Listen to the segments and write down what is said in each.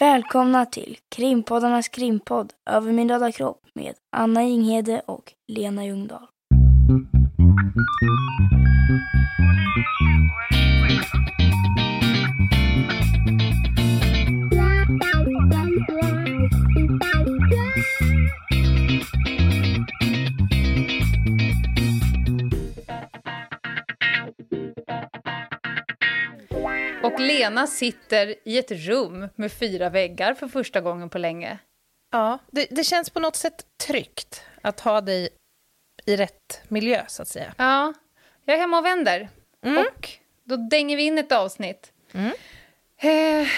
Välkomna till krimpoddarnas krimpodd Över min döda kropp med Anna Inghede och Lena Ljungdahl. Och Lena sitter i ett rum med fyra väggar för första gången på länge. Ja, det, det känns på något sätt tryggt att ha dig i rätt miljö, så att säga. Ja, jag är hemma och vänder. Mm. Och då dänger vi in ett avsnitt. Eh,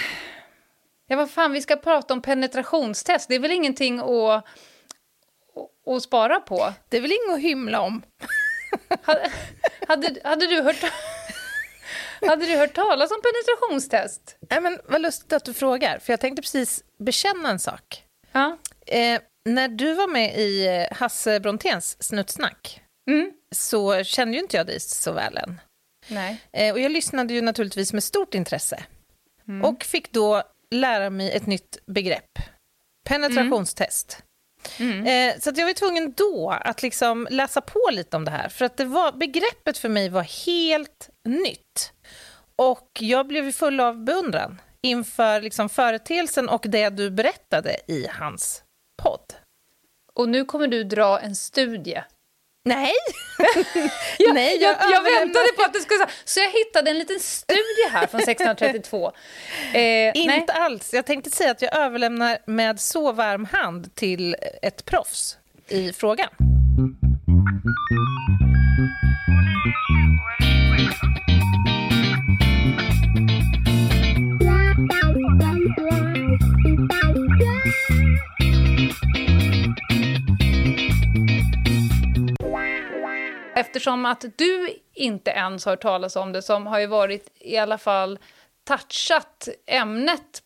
ja, vad fan, vi ska prata om penetrationstest. Det är väl ingenting att, att, att spara på? Det är väl inget att hymla om? Hade, hade, hade, du hört, hade du hört talas om penetrationstest? Nej, men vad lustigt att du frågar, för jag tänkte precis bekänna en sak. Ja. Eh, när du var med i eh, Hasse Bronténs Snutsnack Mm. så kände ju inte jag dig så väl än. Nej. Eh, och jag lyssnade ju naturligtvis med stort intresse och fick då lära mig ett nytt begrepp. Penetrationstest. Eh, så jag var tvungen då att liksom läsa på lite om det här. För att det var, begreppet för mig var helt nytt. Och jag blev full av beundran inför liksom företeelsen och det du berättade i hans podd. Och nu kommer du dra en studie. Nej! Ja, Nej, jag, jag jag väntade på att du skulle säga... Så jag hittade en liten studie här från 1632. Eh, nej. Inte alls. Jag tänkte säga att jag överlämnar med så varm hand till ett proffs i frågan. Eftersom att du inte ens har hört talas om det, som har ju varit i alla fall touchat ämnet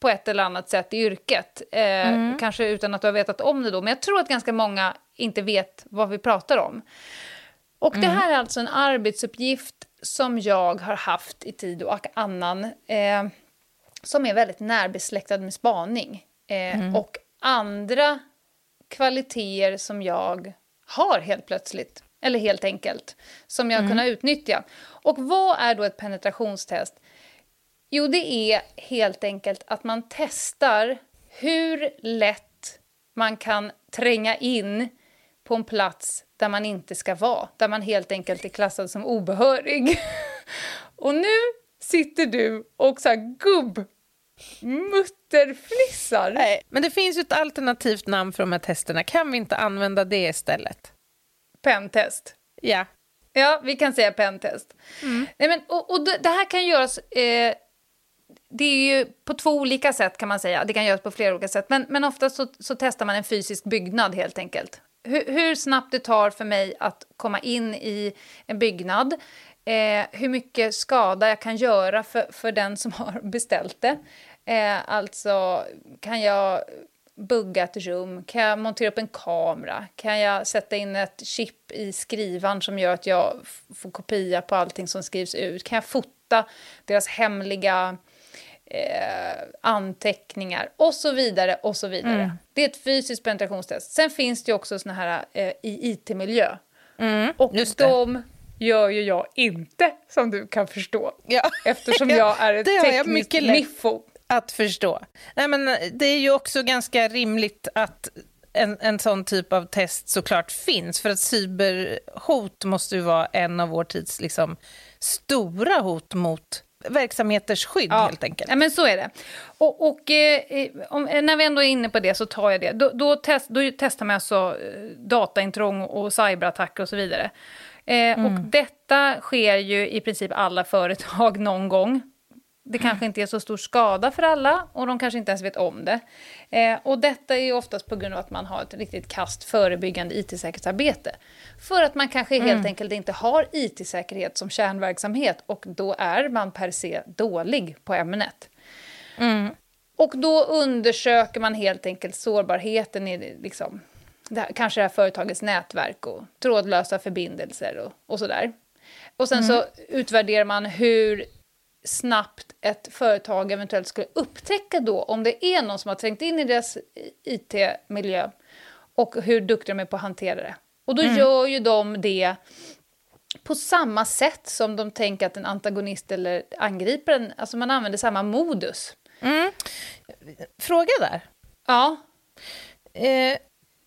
på ett eller annat sätt i yrket. Eh, Kanske utan att du har vetat om det då, men jag tror att ganska många inte vet vad vi pratar om. Och det här är alltså en arbetsuppgift som jag har haft i tid och annan, eh, som är väldigt närbesläktad med spaning. Eh, Och andra kvaliteter som jag har helt plötsligt, eller helt enkelt, som jag kunnat utnyttja. Och vad är då ett penetrationstest? Jo, det är helt enkelt att man testar hur lätt man kan tränga in på en plats där man inte ska vara, där man helt enkelt är klassad som obehörig. Och nu sitter du och så här gubb mutterflissar. Nej. Men det finns ju ett alternativt namn för de här testerna. Kan vi inte använda det istället? Pentest. Ja. Ja, vi kan säga pentest. Nej, men, och, och det, det här kan göras... Eh, det är ju på två olika sätt kan man säga. Det kan göras på flera olika sätt. Men, men oftast så, så testar man en fysisk byggnad helt enkelt. Hur, hur snabbt det tar för mig att komma in i en byggnad. Eh, hur mycket skada jag kan göra för, för den som har beställt det. Eh, alltså, kan jag bugga ett rum? Kan jag montera upp en kamera? Kan jag sätta in ett chip i skrivaren som gör att jag får kopia på allting som skrivs ut? Kan jag fota deras hemliga eh, anteckningar? Och så vidare, och så vidare. Det är ett fysiskt penetrationstest. Sen finns det också såna här eh, i IT-miljö. och just det. de gör ju jag inte, som du kan förstå. Ja. Eftersom jag är ett jag tekniskt miffo. Att förstå. Nej, men eh, det är ju också ganska rimligt att en, en sån typ av test såklart finns. För att cyberhot måste ju vara en av vår tids liksom, stora hot mot verksamheters skydd, helt enkelt. Ja, men så är det. Och, och eh, eh, om, eh, när vi ändå är inne på det så tar jag det. Då, då, test, då testar man alltså dataintrång och cyberattacker och så vidare. Eh, Och detta sker ju i princip alla företag någon gång. Det kanske inte är så stor skada för alla och de kanske inte ens vet om det. Eh, och detta är ju oftast på grund av att man har ett riktigt kast förebyggande it-säkerhetsarbete. För att man kanske helt enkelt inte har it-säkerhet som kärnverksamhet och då är man per se dålig på ämnet. Och då undersöker man helt enkelt sårbarheten i liksom, det här, kanske det här företagets nätverk och trådlösa förbindelser och, och sådär. Och sen så utvärderar man hur snabbt ett företag eventuellt skulle upptäcka då om det är någon som har trängt in i deras IT-miljö och hur duktiga de är på att hantera det. Och då mm. gör ju de det på samma sätt som de tänker att en antagonist eller angriparen, alltså man använder samma modus. Mm. Fråga där. Ja. Eh,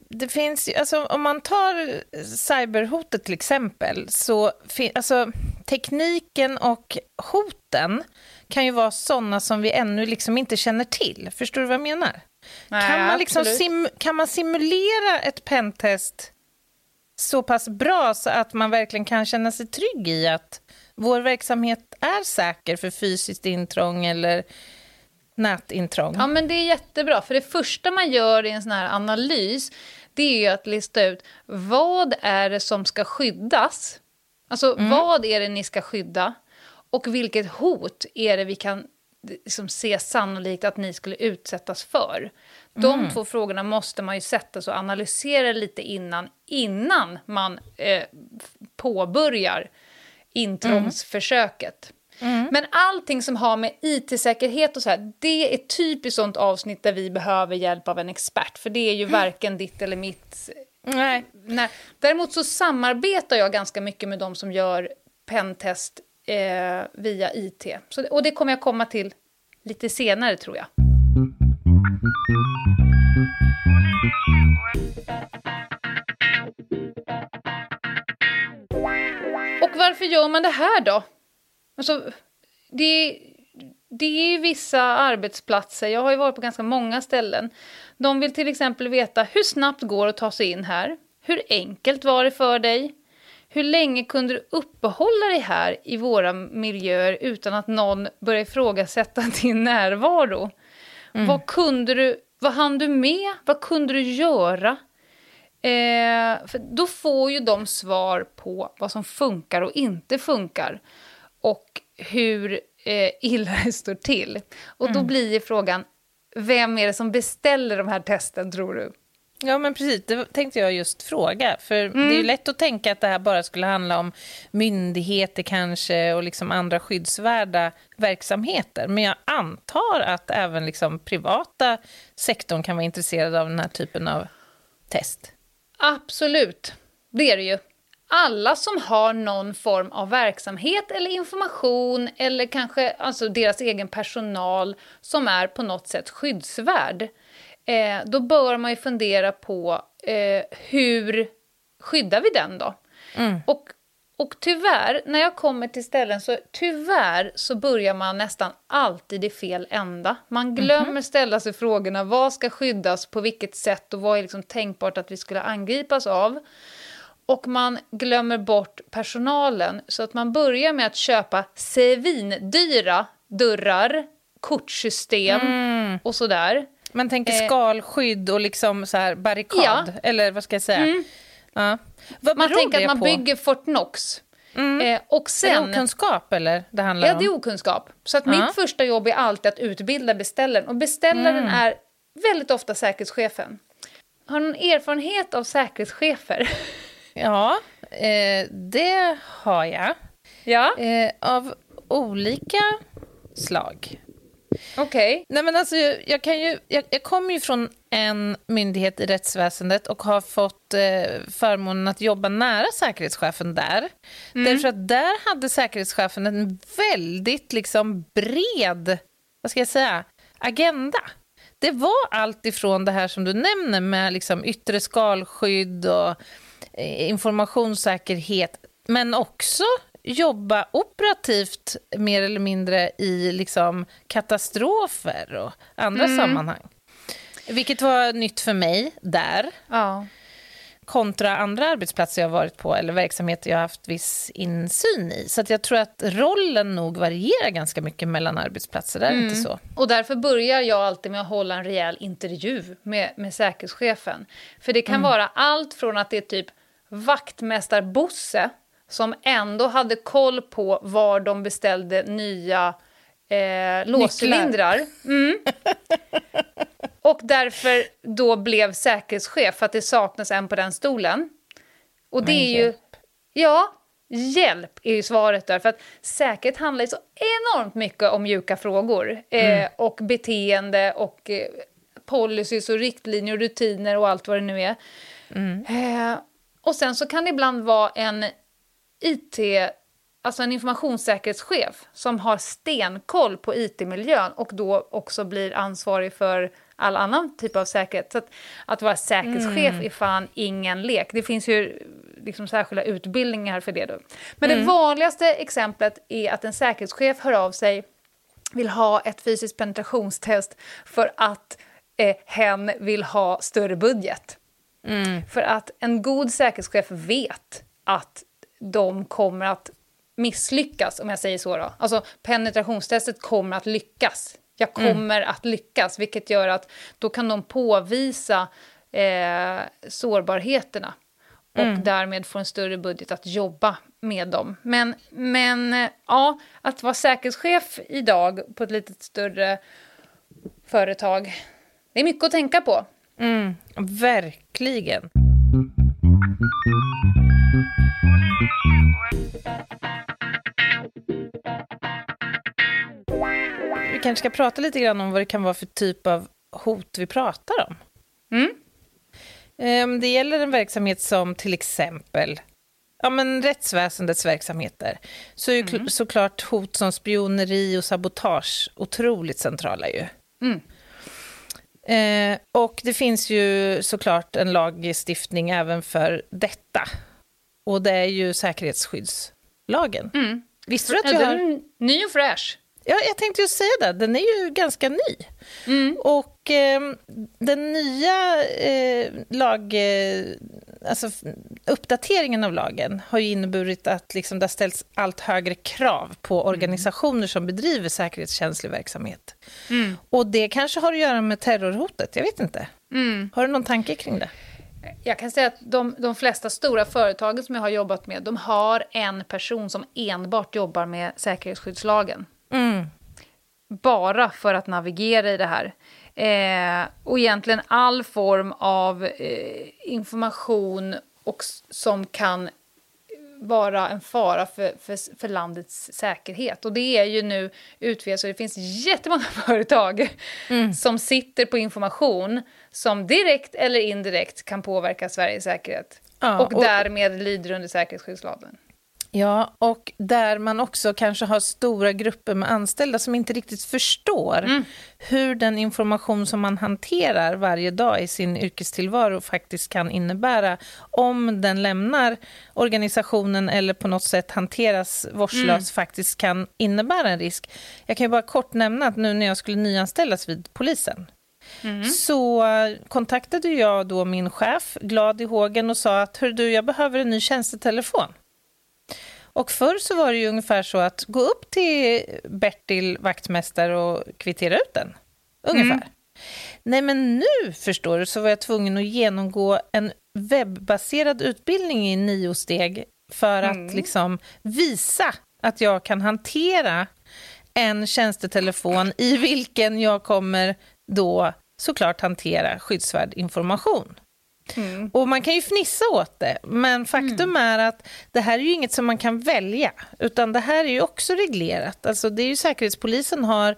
det finns alltså om man tar cyberhotet till exempel, så alltså tekniken och hoten kan ju vara sådana som vi ännu liksom inte känner till. Förstår du vad jag menar? Nej, kan, man liksom kan man simulera ett pentest så pass bra så att man verkligen kan känna sig trygg i att vår verksamhet är säker för fysiskt intrång eller nätintrång? Ja, men det är jättebra, för det första man gör i en sån här analys det är ju att lista ut vad är det som ska skyddas. Alltså, mm. vad är det ni ska skydda? Och vilket hot är det vi kan liksom, se sannolikt att ni skulle utsättas för? De mm. två frågorna måste man ju sätta sig och analysera lite innan, innan man eh, påbörjar intrångsförsöket. Mm. Men allting som har med it-säkerhet och så här, det är typiskt sånt avsnitt där vi behöver hjälp av en expert, för det är ju varken ditt eller mitt. Nej. Nej. Däremot så samarbetar jag ganska mycket med de som gör pentest eh, via IT. Så, och det kommer jag komma till lite senare, tror jag. Och varför gör man det här då? Alltså, det, det är ju vissa arbetsplatser, jag har ju varit på ganska många ställen. De vill till exempel veta hur snabbt går det att ta sig in här? Hur enkelt var det för dig? Hur länge kunde du uppehålla dig här i våra miljöer utan att någon börjar ifrågasätta din närvaro? Mm. Vad kunde du, vad hann du med? Vad kunde du göra? Eh, för då får ju de svar på vad som funkar och inte funkar och hur eh, illa det står till. Och mm. då blir frågan, vem är det som beställer de här testen, tror du? Ja, men precis. Det tänkte jag just fråga. För mm. Det är ju lätt att tänka att det här bara skulle handla om myndigheter kanske och liksom andra skyddsvärda verksamheter. Men jag antar att även liksom privata sektorn kan vara intresserad av den här typen av test. Absolut, det är det ju alla som har någon form av verksamhet eller information eller kanske alltså deras egen personal som är på något sätt skyddsvärd, eh, då bör man ju fundera på eh, hur skyddar vi den då? Mm. Och, och tyvärr, när jag kommer till ställen så tyvärr så börjar man nästan alltid i fel ända. Man mhm. glömmer mm. ställa sig frågorna vad ska skyddas, på vilket sätt och vad är liksom tänkbart att vi skulle angripas av och man glömmer bort personalen. Så att man börjar med att köpa svindyra dörrar, kortsystem mm. och sådär. Man tänker eh, skalskydd och liksom så här barrikad, ja. eller vad ska jag säga? Mm. Ja. Vad man tänker att man på? bygger Fort Knox. Mm. Eh, och sen, är det okunskap eller det handlar ja, om? Det är okunskap. Så att ja. mitt första jobb är alltid att utbilda beställaren. Och beställaren mm. är väldigt ofta säkerhetschefen. Har du någon erfarenhet av säkerhetschefer? Ja, eh, det har jag. Ja. Eh, av olika slag. Okej. Okay. Nej, alltså, jag, kan ju, jag, jag kommer ju från en myndighet i rättsväsendet och har fått eh, förmånen att jobba nära säkerhetschefen där. Mm. Därför att där hade säkerhetschefen en väldigt liksom, bred vad ska jag säga, agenda. Det var allt ifrån det här som du nämner med liksom, yttre skalskydd och informationssäkerhet, men också jobba operativt mer eller mindre i liksom katastrofer och andra mm. sammanhang. Vilket var nytt för mig där. Ja. Kontra andra arbetsplatser jag varit på eller verksamheter jag haft viss insyn i. Så jag tror att rollen nog varierar ganska mycket mellan arbetsplatser. Där mm. inte så. Och därför börjar jag alltid med att hålla en rejäl intervju med, med säkerhetschefen. För det kan mm. vara allt från att det är typ vaktmästar Bosse som ändå hade koll på var de beställde nya eh, låscylindrar. Mm. Och därför då blev säkerhetschef, för att det saknas en på den stolen. Och det är ju... Ja, hjälp är ju svaret där. För att säkerhet handlar ju så enormt mycket om mjuka frågor. Mm. Eh, och beteende och eh, policies och riktlinjer och rutiner och allt vad det nu är. Mm. Eh, och sen så kan det ibland vara en IT, alltså en informationssäkerhetschef som har stenkoll på IT-miljön och då också blir ansvarig för all annan typ av säkerhet. Så att, att vara säkerhetschef mm. är fan ingen lek. Det finns ju liksom särskilda utbildningar för det. Då. Men mm. det vanligaste exemplet är att en säkerhetschef hör av sig vill ha ett fysiskt penetrationstest för att eh, hen vill ha större budget. Mm. För att en god säkerhetschef vet att de kommer att misslyckas, om jag säger så. Då. Alltså penetrationstestet kommer att lyckas. Jag mm. kommer mm. att lyckas, vilket gör att då kan de påvisa eh, sårbarheterna och mm. därmed få en större budget att jobba med dem. Men, men eh, ja, att vara säkerhetschef idag på ett lite större företag, det är mycket att tänka på. Mm, verkligen. Vi kanske ska prata lite grann om vad det kan vara för typ av hot vi pratar om. Mm. Ehm, det gäller en verksamhet som till exempel ja, men rättsväsendets verksamheter. Så är mm. såklart hot som spioneri och sabotage otroligt centrala ju. Mm. Eh, och det finns ju såklart en lagstiftning även för detta. Och det är ju säkerhetsskyddslagen. Mm. Visste du att jag har... Ny och fräsch. Ja, jag tänkte ju säga det, den är ju ganska ny. Mm. Och eh, den nya eh, lag... Eh, alltså uppdateringen av lagen har ju inneburit att liksom, det har ställts allt högre krav på mm. organisationer som bedriver säkerhetskänslig verksamhet. Mm. Och det kanske har att göra med terrorhotet, jag vet inte. Mm. Har du någon tanke kring det? Jag kan säga att de, de flesta stora företagen som jag har jobbat med, de har en person som enbart jobbar med säkerhetsskyddslagen. Mm. Bara för att navigera i det här. Eh, och egentligen all form av eh, information och, som kan vara en fara för, för, för, landets säkerhet. Och det är ju nu utvidat så det finns jättemånga företag mm. som sitter på information som direkt eller indirekt kan påverka Sveriges säkerhet. Ja, och, och därmed lyder under säkerhetsskyddslagen. Ja, och där man också kanske har stora grupper med anställda som inte riktigt förstår mm. hur den information som man hanterar varje dag i sin yrkestillvaro faktiskt kan innebära om den lämnar organisationen eller på något sätt hanteras vårdslöst mm. faktiskt kan innebära en risk. Jag kan ju bara kort nämna att nu när jag skulle nyanställas vid polisen Mm. så kontaktade jag då min chef, glad i hågen, och sa att Hör du, jag behöver en ny tjänstetelefon. Och förr så var det ju ungefär så att gå upp till Bertil, vaktmästare, och kvittera ut den. Ungefär. Mm. Nej, men nu förstår du så var jag tvungen att genomgå en webbaserad utbildning i nio steg för att mm. liksom visa att jag kan hantera en tjänstetelefon i vilken jag kommer då såklart hantera skyddsvärd information. Mm. Och man kan ju fnissa åt det, men faktum mm. är att det här är ju inget som man kan välja, utan det här är ju också reglerat. Alltså det är ju Säkerhetspolisen har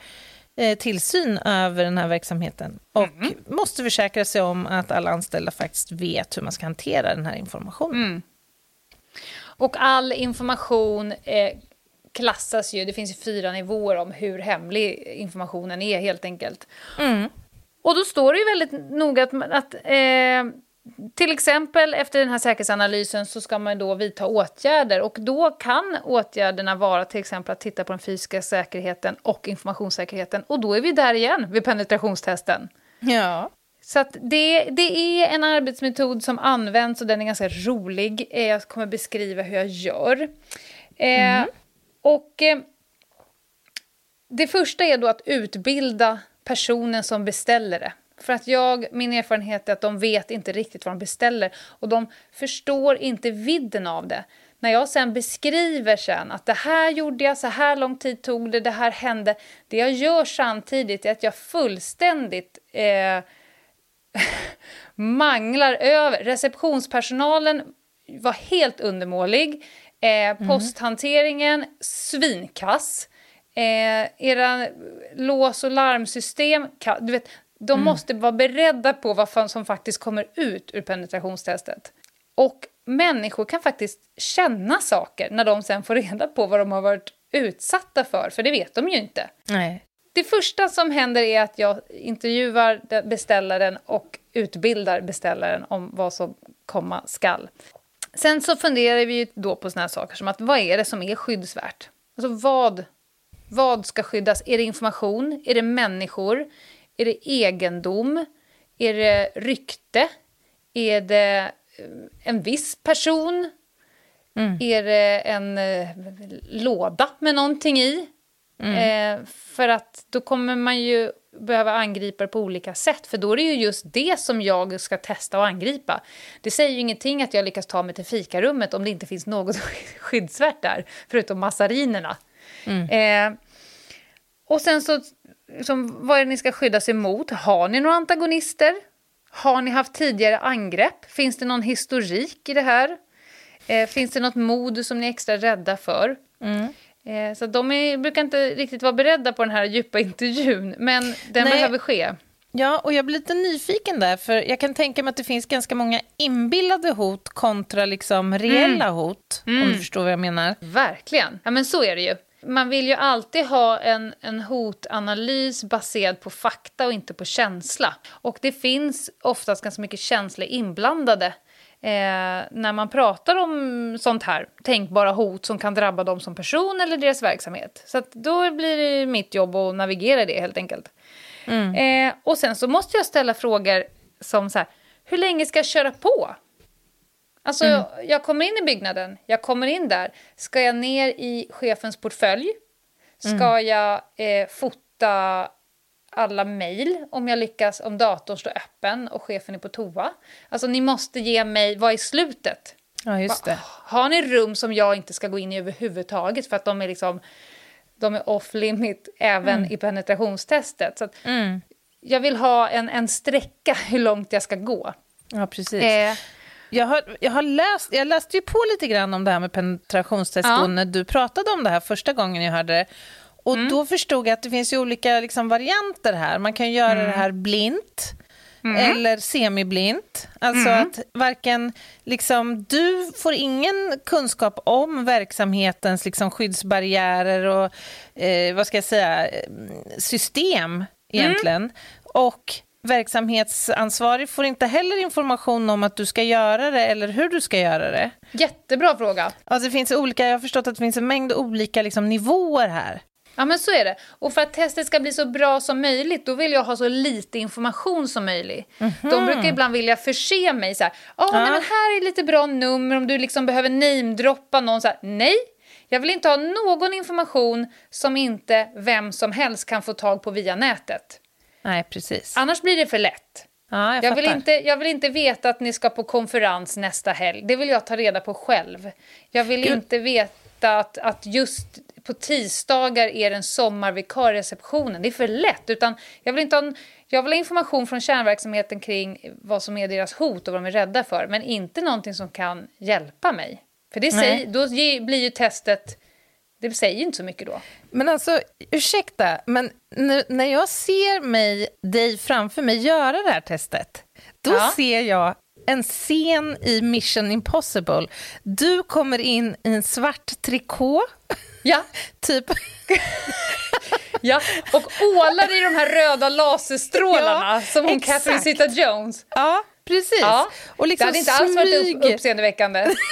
eh, tillsyn över den här verksamheten och mm. måste försäkra sig om att alla anställda faktiskt vet hur man ska hantera den här informationen. Mm. Och all information eh, klassas ju, det finns ju fyra nivåer om hur hemlig informationen är helt enkelt. Mm. Och då står det ju väldigt noga att, att eh, till exempel efter den här säkerhetsanalysen så ska man då vidta åtgärder och då kan åtgärderna vara till exempel att titta på den fysiska säkerheten och informationssäkerheten och då är vi där igen vid penetrationstesten. Ja. Så det, det är en arbetsmetod som används och den är ganska rolig. Eh, jag kommer beskriva hur jag gör. Eh, mm. och eh, det första är då att utbilda personen som beställer det. För att jag, min erfarenhet är att de vet inte riktigt vad de beställer och de förstår inte vidden av det. När jag sen beskriver sen att det här gjorde jag, så här lång tid tog det, det här hände. Det jag gör samtidigt är att jag fullständigt eh, manglar över. Receptionspersonalen var helt undermålig. Eh, posthanteringen, svinkass. Eh, era lås och larmsystem, du vet, de måste vara beredda på vad som faktiskt kommer ut ur penetrationstestet. Och människor kan faktiskt känna saker när de sen får reda på vad de har varit utsatta för, för det vet de ju inte. Nej. Det första som händer är att jag intervjuar beställaren och utbildar beställaren om vad som komma skall. Sen så funderar vi ju då på såna här saker som att vad är det som är skyddsvärt? Alltså vad, vad ska skyddas? Är det information? Är det människor? Är det egendom? Är det rykte? Är det eh, en viss person? Är det en eh, låda med någonting i? Eh, för att då kommer man ju behöva angripa det på olika sätt. För då är det ju just det som jag ska testa och angripa. Det säger ju ingenting att jag lyckas ta mig till fikarummet om det inte finns något skyddsvärt där, förutom massarinerna. Eh, och sen så, som, vad är det ni ska skyddas emot? Har ni några antagonister? Har ni haft tidigare angrepp? Finns det någon historik i det här? Eh, finns det något mod som ni är extra rädda för? Eh, så de är, brukar inte riktigt vara beredda på den här djupa intervjun, men den Nej. behöver ske. Ja, och jag blir lite nyfiken där, för jag kan tänka mig att det finns ganska många inbillade hot kontra liksom reella hot, om du förstår vad jag menar. Verkligen. Ja, men så är det ju. Man vill ju alltid ha en, en hotanalys baserad på fakta och inte på känsla. Och det finns oftast ganska mycket känslor inblandade eh, när man pratar om sånt här tänkbara hot som kan drabba dem som person eller deras verksamhet. Så då blir det mitt jobb att navigera det helt enkelt. Eh, och sen så måste jag ställa frågor som så här, hur länge ska jag köra på? Alltså, jag kommer in i byggnaden, jag kommer in där. Ska jag ner i chefens portfölj? Ska jag eh, fota alla mejl om jag lyckas, om datorn står öppen och chefen är på toa? Alltså, ni måste ge mig, vad är slutet? Ja, just det. Har ni rum som jag inte ska gå in i överhuvudtaget för att de är liksom de är off limit även i penetrationstestet? Så att Jag vill ha en, en sträcka hur långt jag ska gå. Ja, precis. Eh, Jag, har, jag, har läst, jag läste ju på lite grann om det här med penetrationstest Ja. när du pratade om det här första gången jag hörde det. Och Mm. då förstod jag att det finns ju olika liksom, varianter här. Man kan göra Mm. det här blint eller semiblint. Alltså Mm. att varken, liksom, du får ingen kunskap om verksamhetens liksom, skyddsbarriärer och eh, vad ska jag säga, eh, system egentligen. Och verksamhetsansvarig får inte heller information om att du ska göra det eller hur du ska göra det. jättebra fråga. Alltså det finns olika, jag har förstått att det finns en mängd olika liksom, nivåer här. Ja, men så är det. Och för att testet ska bli så bra som möjligt, då vill jag ha så lite information som möjligt. De brukar ibland vilja förse mig så här, "Ja, nej, men här är lite bra nummer om du liksom behöver namedroppa någon så här. Nej, jag vill inte ha någon information som inte vem som helst kan få tag på via nätet. Nej, precis. Annars blir det för lätt. Ja, jag, Jag vill, inte, jag vill inte veta att ni ska på konferens nästa helg. Det vill jag ta reda på själv. Jag vill Gud. inte veta att, att just på tisdagar är det en sommarvikariereceptionen. Det är för lätt. Utan jag, vill inte ha, en- jag vill ha information från kärnverksamheten kring vad som är deras hot och vad de är rädda för. Men inte någonting som kan hjälpa mig. För det säger, då blir ju testet... Det säger ju inte så mycket då. Men alltså, ursäkta, men nu, när jag ser mig, dig framför mig göra det här testet, då Ja. ser jag en scen i Mission Impossible. Du kommer in i en svart trikå, Ja, typ. ja. och ålar i de här röda laserstrålarna Ja, som hon exakt. Catherine Zeta-Jones. Ja, precis. Ja, och liksom det hade inte alls varit upp, uppseendeväckande.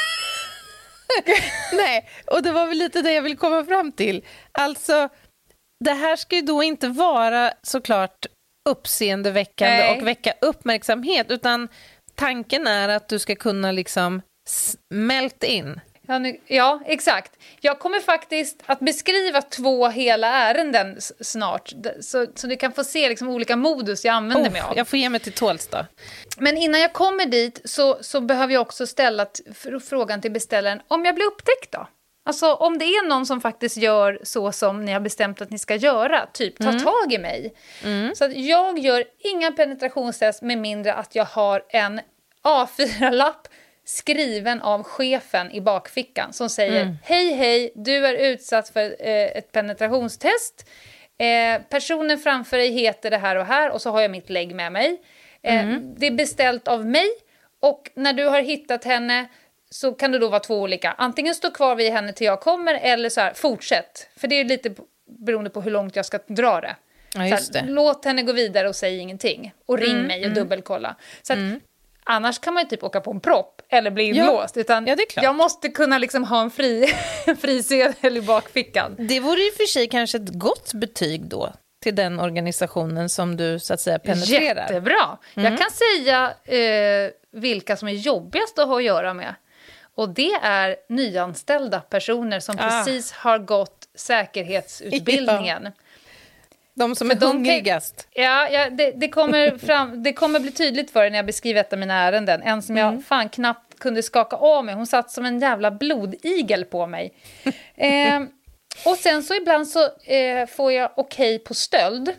Nej, och det var väl lite det jag vill komma fram till. Alltså, det här ska ju då inte vara såklart uppseendeväckande Nej. och väcka uppmärksamhet, utan tanken är att du ska kunna liksom smält in. Ja, exakt. Jag kommer faktiskt att beskriva två hela ärenden snart, så, så du kan få se liksom olika modus jag använder mig Oh, av. jag får ge mig till tåls då. Men innan jag kommer dit så, så behöver jag också ställa frågan till beställaren, om jag blir upptäckt då? Alltså om det är någon som faktiskt gör så som ni har bestämt att ni ska göra, typ ta tag i mig. Så att jag gör inga penetrationstest med mindre att jag har en A4-lapp skriven av chefen i bakfickan som säger mm. hej hej, du är utsatt för eh, ett penetrationstest. Eh, personen framför dig heter det här och här och så har jag mitt lägg med mig. Eh, mm. Det är beställt av mig och när du har hittat henne så kan det då vara två olika. Antingen stå kvar vid henne till jag kommer eller så här, fortsätt. För det är lite beroende på hur långt jag ska dra det. Ja, här, låt henne gå vidare och säg ingenting. Och ring mm, mig och mm. dubbelkolla. Så att, mm. Annars kan man ju typ åka på en propp eller bli inlåst. Ja, utan ja, jag måste kunna liksom ha en fri, fri sedel i bakfickan. Det vore i och för sig kanske ett gott betyg då till den organisationen som du så att säga penetrerar. Jättebra! Mm. Jag kan säga eh, vilka som är jobbigast att ha att göra med. Och det är nyanställda personer som ah. precis har gått säkerhetsutbildningen. Ja. De som är de hungrigast. ja, ja det, det, kommer fram, det kommer bli tydligt för dig när jag beskriver ett av mina ärenden. En som jag mm. fan knappt kunde skaka av mig. Hon satt som en jävla blodigel på mig. eh, och sen så ibland så eh, får jag okej okay på stöld.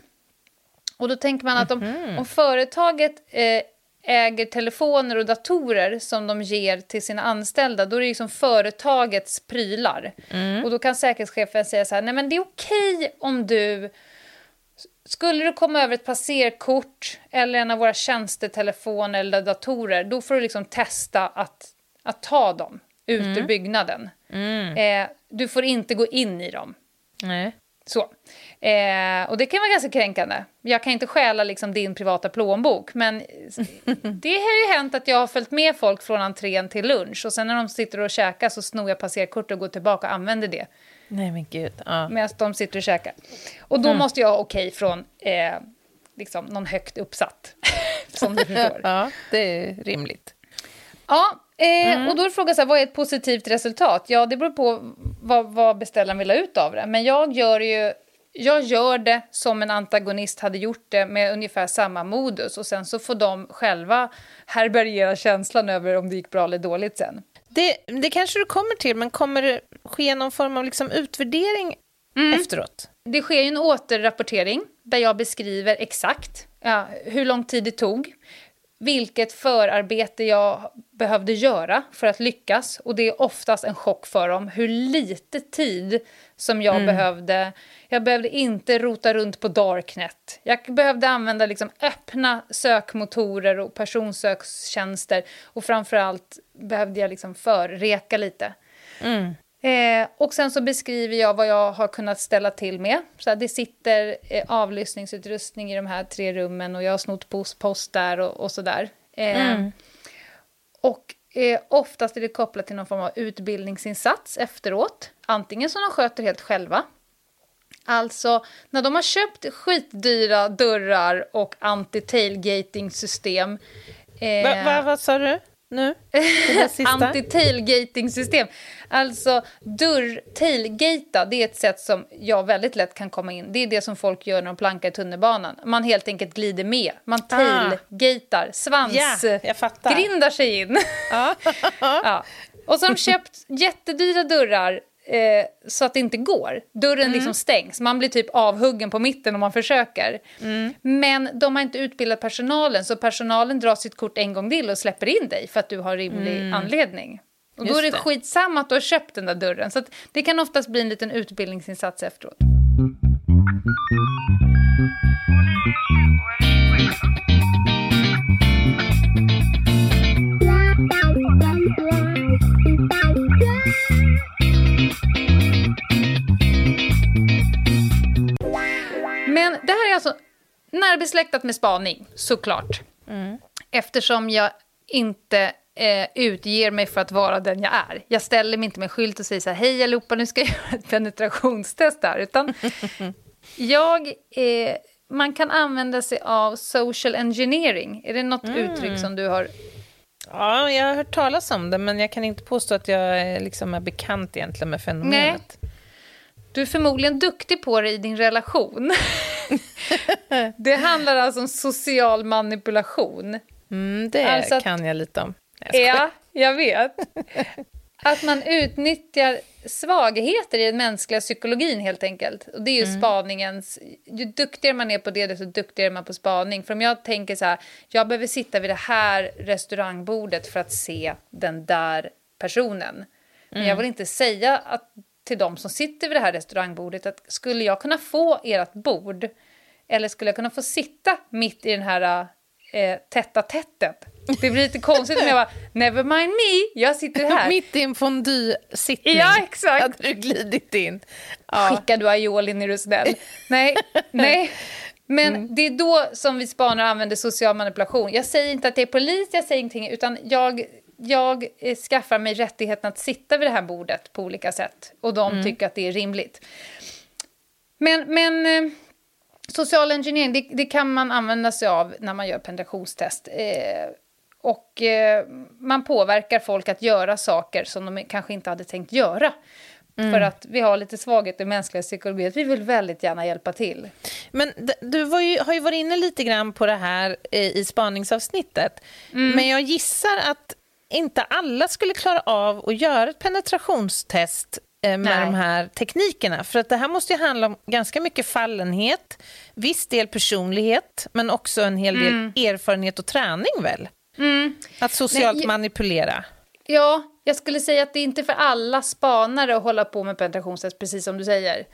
Och då tänker man att om, mm. om företaget eh, äger telefoner och datorer som de ger till sina anställda, då är det liksom företagets prylar. Mm. Och då kan säkerhetschefen säga så här, nej men det är okej om du skulle du komma över ett passerkort eller en av våra tjänstetelefoner eller datorer, då får du liksom testa att, att ta dem ut mm. ur byggnaden. Mm. Eh, du får inte gå in i dem. Nej. Så. Eh, och det kan vara ganska kränkande. Jag kan inte stjäla liksom din privata plånbok, men det har ju hänt att jag har följt med folk från entrén till lunch och sen när de sitter och käkar så snor jag passerkort och går tillbaka och använder det. Nej men gud. Ja. Medan de sitter och käkar. Och då mm. måste jag ha okej okay från eh, liksom någon högt uppsatt. som du förstår. ja, det är rimligt. Ja, eh, mm. och då är frågan så här, vad är ett positivt resultat? Ja, det beror på vad, vad beställaren vill ha ut av det. Men jag gör ju jag gör det som en antagonist hade gjort det med ungefär samma modus och sen så får de själva härbärgera känslan över om det gick bra eller dåligt sen. Det, det kanske du kommer till, men kommer det ske någon form av liksom utvärdering mm. efteråt? Det sker ju en återrapportering där jag beskriver exakt ja, hur lång tid det tog, vilket förarbete jag behövde göra för att lyckas. Och det är oftast en chock för dem hur lite tid som jag mm. behövde. Jag behövde inte rota runt på Darknet. Jag behövde använda liksom öppna sökmotorer och personsökstjänster. Och framförallt behövde jag liksom förreka lite. Mm. Eh, och sen så beskriver jag vad jag har kunnat ställa till med. Så det sitter eh, avlyssningsutrustning i de här tre rummen och jag har snott post, post där och, och sådär. Eh, mm. Och eh, oftast är det kopplat till någon form av utbildningsinsats efteråt. Antingen som de sköter helt själva. Alltså, när de har köpt skitdyra dörrar och anti-tailgating-system. Eh, va, va, vad sa du? Nu? Anti-tailgating-system. Alltså, dörr-tailgata, det är ett sätt som jag väldigt lätt kan komma in. Det är det som folk gör när de plankar i tunnelbanan. Man helt enkelt glider med. Man ah. tailgatar, svansgrindar yeah, sig in. ja. Och så har de köpt jättedyra dörrar eh, så att det inte går. Dörren mm. liksom stängs, man blir typ avhuggen på mitten om man försöker. Mm. Men de har inte utbildat personalen, så personalen drar sitt kort en gång till och släpper in dig för att du har rimlig mm. anledning. Och då är det, det skitsamma att du har köpt den där dörren. Så det kan oftast bli en liten utbildningsinsats efteråt. Det här är alltså närbesläktat med spaning, såklart. Mm. Eftersom jag inte eh, utger mig för att vara den jag är. Jag ställer mig inte med skylt och säger så här, hej allihopa, nu ska jag göra ett penetrationstest här. Utan jag, eh, man kan använda sig av social engineering. Är det något mm. uttryck som du har Ja, jag har hört talas om det, men jag kan inte påstå att jag liksom är bekant egentligen med fenomenet. Nej. Du är förmodligen duktig på det i din relation. det handlar alltså om social manipulation. Mm, det alltså att, kan jag lite om. Jag ja, jag vet. att man utnyttjar svagheter i den mänskliga psykologin helt enkelt. Och det är ju mm. spaningens... Ju duktigare man är på det, desto duktigare är man på spaning. För om jag tänker så här, jag behöver sitta vid det här restaurangbordet för att se den där personen. Men jag mm. vill inte säga att, till de som sitter vid det här restaurangbordet att skulle jag kunna få ert bord eller skulle jag kunna få sitta mitt i den här eh, tätta tättet? Det blir lite konstigt om jag bara, never mind me, jag sitter här. Mitt i en fondue-sittning ja, exakt. hade du glidit in. Ja. Skicka du aioli när du är snäll. nej, nej. Men mm. det är då som vi spanar och använder social manipulation. Jag säger inte att det är polis, jag säger ingenting, utan jag, jag eh, skaffar mig rättigheten att sitta vid det här bordet på olika sätt. Och de mm. tycker att det är rimligt. Men, men eh, social engineering, det, det, kan man använda sig av när man gör penetrationstest. Eh, och eh, man påverkar folk att göra saker som de kanske inte hade tänkt göra. Mm. För att vi har lite svaghet i mänskliga psykologi, vi vill väldigt gärna hjälpa till. Men du ju, har ju varit inne lite grann på det här eh, i spaningsavsnittet. Mm. Men jag gissar att inte alla skulle klara av att göra ett penetrationstest eh, med Nej. de här teknikerna. För att det här måste ju handla om ganska mycket fallenhet, viss del personlighet, men också en hel del mm. erfarenhet och träning väl? Mm. Att socialt Nej, manipulera. Ja, jag skulle säga att det är inte för alla spanare att hålla på med penetrationstest, precis som du säger.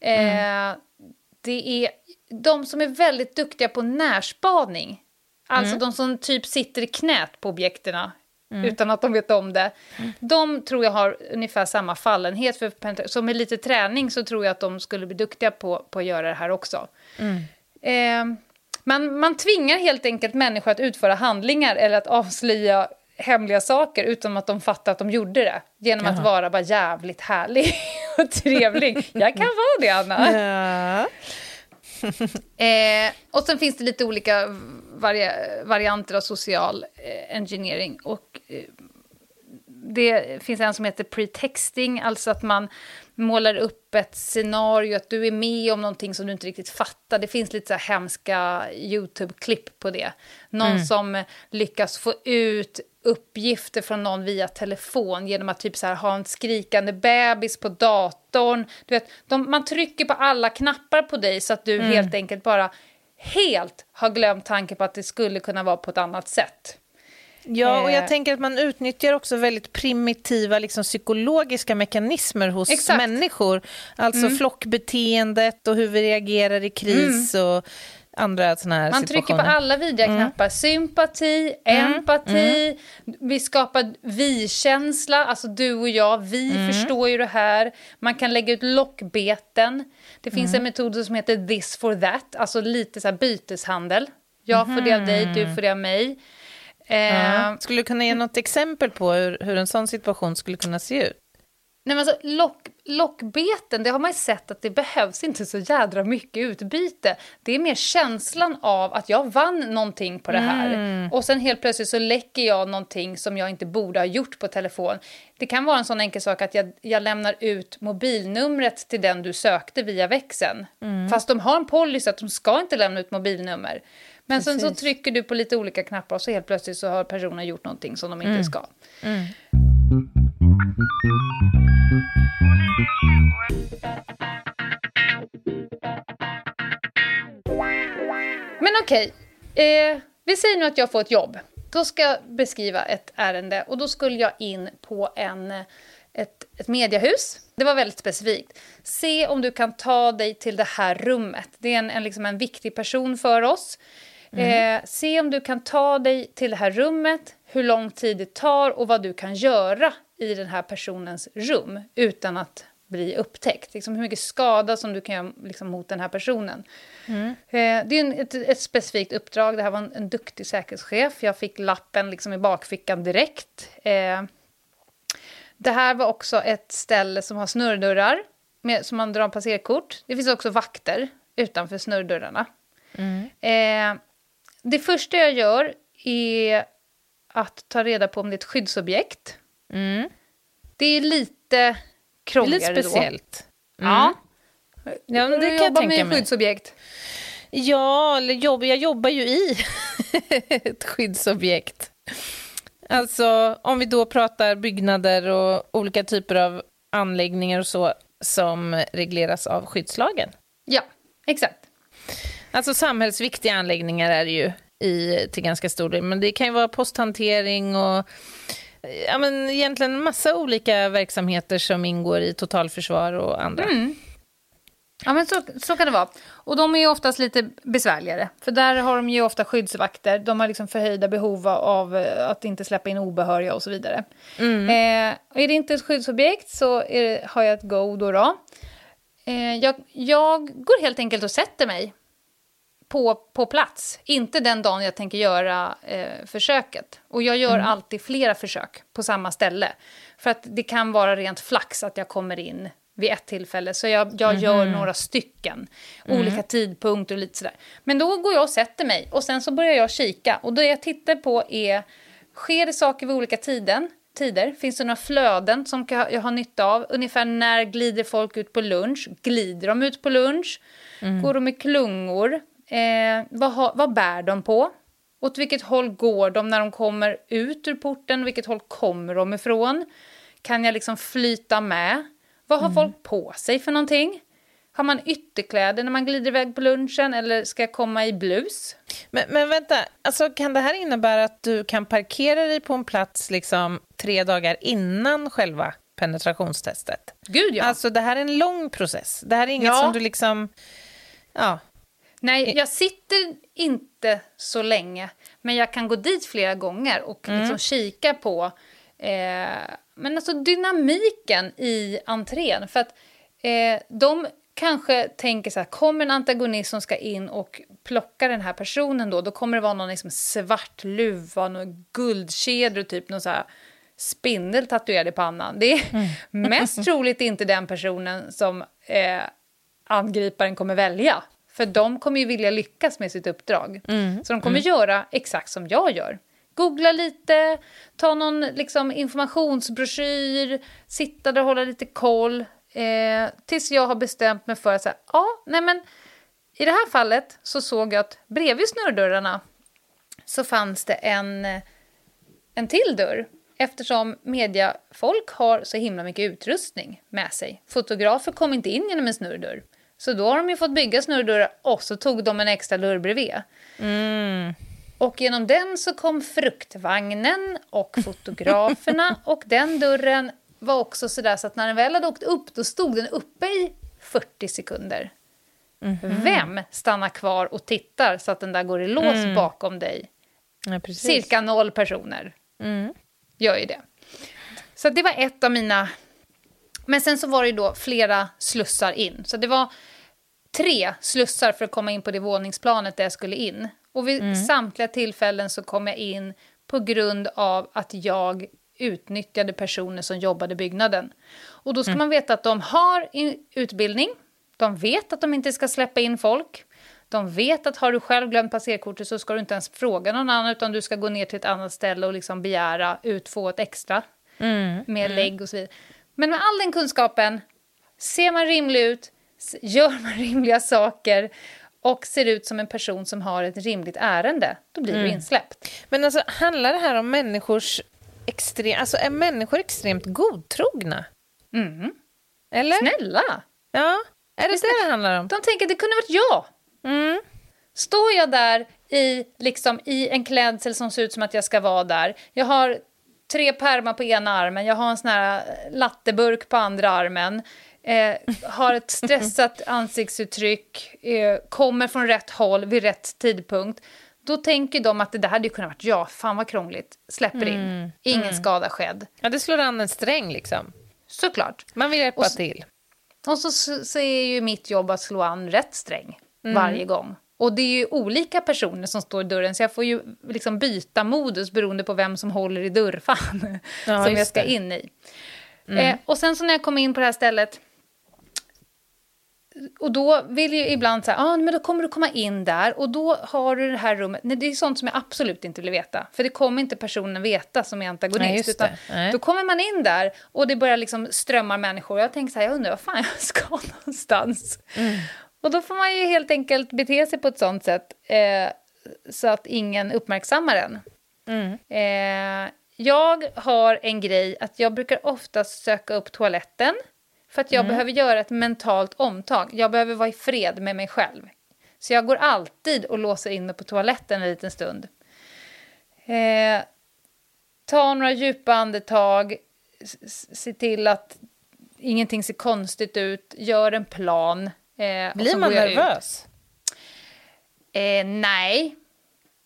Mm. Eh, det är de som är väldigt duktiga på närspaning, alltså mm. de som typ sitter i knät på objekterna mm. utan att de vet om det. Mm. De tror jag har ungefär samma fallenhet för. Så med lite träning så tror jag att de skulle bli duktiga på, på att göra det här också. Mm. Eh, man, man tvingar helt enkelt människor att utföra handlingar eller att avslöja hemliga saker utan att de fattar att de gjorde det. Genom Jaha. att vara bara jävligt härlig och trevlig. Jag kan vara det, Anna. Ja. eh, och sen finns det lite olika vari varianter av social eh, engineering. Och, eh, det finns en som heter pretexting, alltså att man målar upp ett scenario, att du är med om någonting som du inte riktigt fattar. Det finns lite så här hemska YouTube-klipp på det. Någon mm. som lyckas få ut uppgifter från någon via telefon genom att typ så här, ha en skrikande bebis på datorn. Du vet, de, man trycker på alla knappar på dig så att du mm. helt enkelt bara helt har glömt tanken på att det skulle kunna vara på ett annat sätt. Ja, och jag eh. tänker att man utnyttjar också väldigt primitiva liksom, psykologiska mekanismer hos Exakt. människor. Alltså mm. flockbeteendet och hur vi reagerar i kris mm. och andra såna här Man trycker på alla vidriga mm. knappar. Sympati, mm. empati, mm. vi skapar vi-känsla, alltså du och jag, vi mm. förstår ju det här. Man kan lägga ut lockbeten. Det finns mm. en metod som heter this for that, alltså lite så här byteshandel. Jag får det av dig, du får det av mig. Eh, skulle du kunna ge något exempel på hur, hur en sån situation skulle kunna se ut? Nej, men alltså, lock, lockbeten, det har man ju sett att det behövs inte så jädra mycket utbyte. Det är mer känslan av att jag vann någonting på det här. Mm. Och sen helt plötsligt så läcker jag någonting som jag inte borde ha gjort på telefon. Det kan vara en sån enkel sak att jag, jag lämnar ut mobilnumret till den du sökte via växeln. Mm. Fast de har en policy att de ska inte lämna ut mobilnummer. Men Precis. sen så trycker du på lite olika knappar och så helt plötsligt så har personen gjort någonting som de inte mm. ska. Men okej, eh, vi säger nu att jag får ett jobb. Då ska jag beskriva ett ärende och då skulle jag in på en, ett, ett mediehus. Det var väldigt specifikt. Se om du kan ta dig till det här rummet. Det är en, en, liksom en viktig person för oss. Mm. Eh, se om du kan ta dig till det här rummet, hur lång tid det tar och vad du kan göra i den här personens rum utan att bli upptäckt. Liksom hur mycket skada som du kan göra liksom, mot den här personen. Mm. Eh, det är en, ett, ett, specifikt uppdrag. Det här var en, en duktig säkerhetschef. Jag fick lappen liksom, i bakfickan direkt. Eh, det här var också ett ställe som har snurrdörrar med, som man drar passerkort. Det finns också vakter utanför snurrdörrarna. Mm. Eh, det första jag gör är att ta reda på om det är ett skyddsobjekt. Mm. Det är lite krångligare lite speciellt. då. Mm. Ja. ja men det kan jag tänka med skyddsobjekt? Ja, eller jobb, jag jobbar ju i ett skyddsobjekt. Alltså om vi då pratar byggnader och olika typer av anläggningar och så som regleras av skyddslagen. Ja, exakt. Alltså samhällsviktiga anläggningar är det ju i, till ganska stor del, men det kan ju vara posthantering och ja, men egentligen en massa olika verksamheter som ingår i totalförsvar och andra. Mm. Ja, men så, så kan det vara. Och de är ju oftast lite besvärligare. För där har de ju ofta skyddsvakter. De har liksom förhöjda behov av eh, att inte släppa in obehöriga och så vidare. Mm. Eh, är det inte ett skyddsobjekt så det, har jag ett go då. då. Eh, jag, jag går helt enkelt och sätter mig på, på plats. Inte den dagen jag tänker göra eh, försöket. Och jag gör mm. alltid flera försök på samma ställe. För att det kan vara rent flax att jag kommer in vid ett tillfälle. Så jag, jag mm. gör några stycken. Mm. Olika tidpunkter och lite sådär. Men då går jag och sätter mig och sen så börjar jag kika. Och det jag tittar på är, sker det saker vid olika tiden? tider? Finns det några flöden som jag har nytta av? Ungefär när glider folk ut på lunch? Glider de ut på lunch? Mm. Går de i klungor? Eh, vad, ha, vad bär de på? Åt vilket håll går de när de kommer ut ur porten? Vilket håll kommer de ifrån? Kan jag liksom flyta med? Vad har mm. folk på sig för någonting? Har man ytterkläder när man glider iväg på lunchen eller ska jag komma i blus? Men, men vänta, alltså, kan det här innebära att du kan parkera dig på en plats liksom, tre dagar innan själva penetrationstestet? Gud ja! Alltså det här är en lång process. Det här är inget ja. som du liksom... Ja. Nej, jag sitter inte så länge, men jag kan gå dit flera gånger och mm. liksom kika på eh, men alltså dynamiken i entrén. För att eh, de kanske tänker så här, kommer en antagonist som ska in och plocka den här personen då, då kommer det vara någon liksom svart luva, någon guldkedjor typ någon så här spindel tatuerad i pannan. Det är mm. mest troligt inte den personen som eh, angriparen kommer välja. För de kommer ju vilja lyckas med sitt uppdrag. Mm. Så de kommer mm. göra exakt som jag gör. Googla lite, ta någon liksom, informationsbroschyr, sitta där och hålla lite koll. Eh, tills jag har bestämt mig för att säga, ja, nej men i det här fallet så såg jag att bredvid snurrdörrarna så fanns det en, en till dörr eftersom mediafolk har så himla mycket utrustning med sig. Fotografer kom inte in genom en snurrdörr. Så då har de ju fått bygga snurrdörrar och så tog de en extra dörr bredvid. Mm. Och genom den så kom fruktvagnen och fotograferna och den dörren var också sådär så att när den väl hade åkt upp då stod den uppe i 40 sekunder. Mm -hmm. Vem stannar kvar och tittar så att den där går i lås mm. bakom dig? Ja, Cirka noll personer mm. gör ju det. Så det var ett av mina... Men sen så var det ju då flera slussar in. Så det var tre slussar för att komma in på det våningsplanet där jag skulle in. Och vid mm. samtliga tillfällen så kom jag in på grund av att jag utnyttjade personer som jobbade byggnaden. Och då ska mm. man veta att de har utbildning, de vet att de inte ska släppa in folk, de vet att har du själv glömt passerkortet så ska du inte ens fråga någon annan utan du ska gå ner till ett annat ställe och liksom begära ut få ett extra mm. med mm. lägg och så vidare. Men med all den kunskapen, ser man rimlig ut, gör man rimliga saker och ser ut som en person som har ett rimligt ärende, då blir mm. du insläppt. Men alltså, handlar det här om människors extrem... Alltså, är människor extremt godtrogna? Mm. Eller? Snälla! Ja, är det det det handlar om? De tänker att det kunde varit jag. Mm. Står jag där i, liksom, i en klädsel som ser ut som att jag ska vara där, jag har tre pärmar på ena armen, jag har en sån här latteburk på andra armen, eh, har ett stressat ansiktsuttryck, eh, kommer från rätt håll vid rätt tidpunkt. Då tänker de att det där hade ju kunnat varit jag, fan vad krångligt, släpper in, mm. ingen mm. skada skedd. Ja, det slår an en sträng liksom. Såklart. Man vill hjälpa och så, till. Och så, så är ju mitt jobb att slå an rätt sträng mm. varje gång. Och det är ju olika personer som står i dörren, så jag får ju liksom byta modus beroende på vem som håller i dörrfan ja, som jag ska det. in i. Mm. Eh, och sen så när jag kom in på det här stället och då vill ju ibland säga, ah, men då kommer du komma in där och då har du det här rummet. Nej, det är sånt som jag absolut inte vill veta. För det kommer inte personen veta som är antagonist. Nej, Nej. Då kommer man in där och det börjar liksom strömma människor. Jag tänker så här, jag undrar vad fan jag ska någonstans. Mm. Och då får man ju helt enkelt bete sig på ett sånt sätt eh, så att ingen uppmärksammar en. Mm. Eh, jag har en grej att jag brukar oftast söka upp toaletten för att jag Mm. behöver göra ett mentalt omtag. Jag behöver vara i fred med mig själv. Så jag går alltid och låser in mig på toaletten en liten stund. Eh, ta några djupa andetag, se till att ingenting ser konstigt ut, gör en plan. Eh, Blir man nervös? Eh, nej,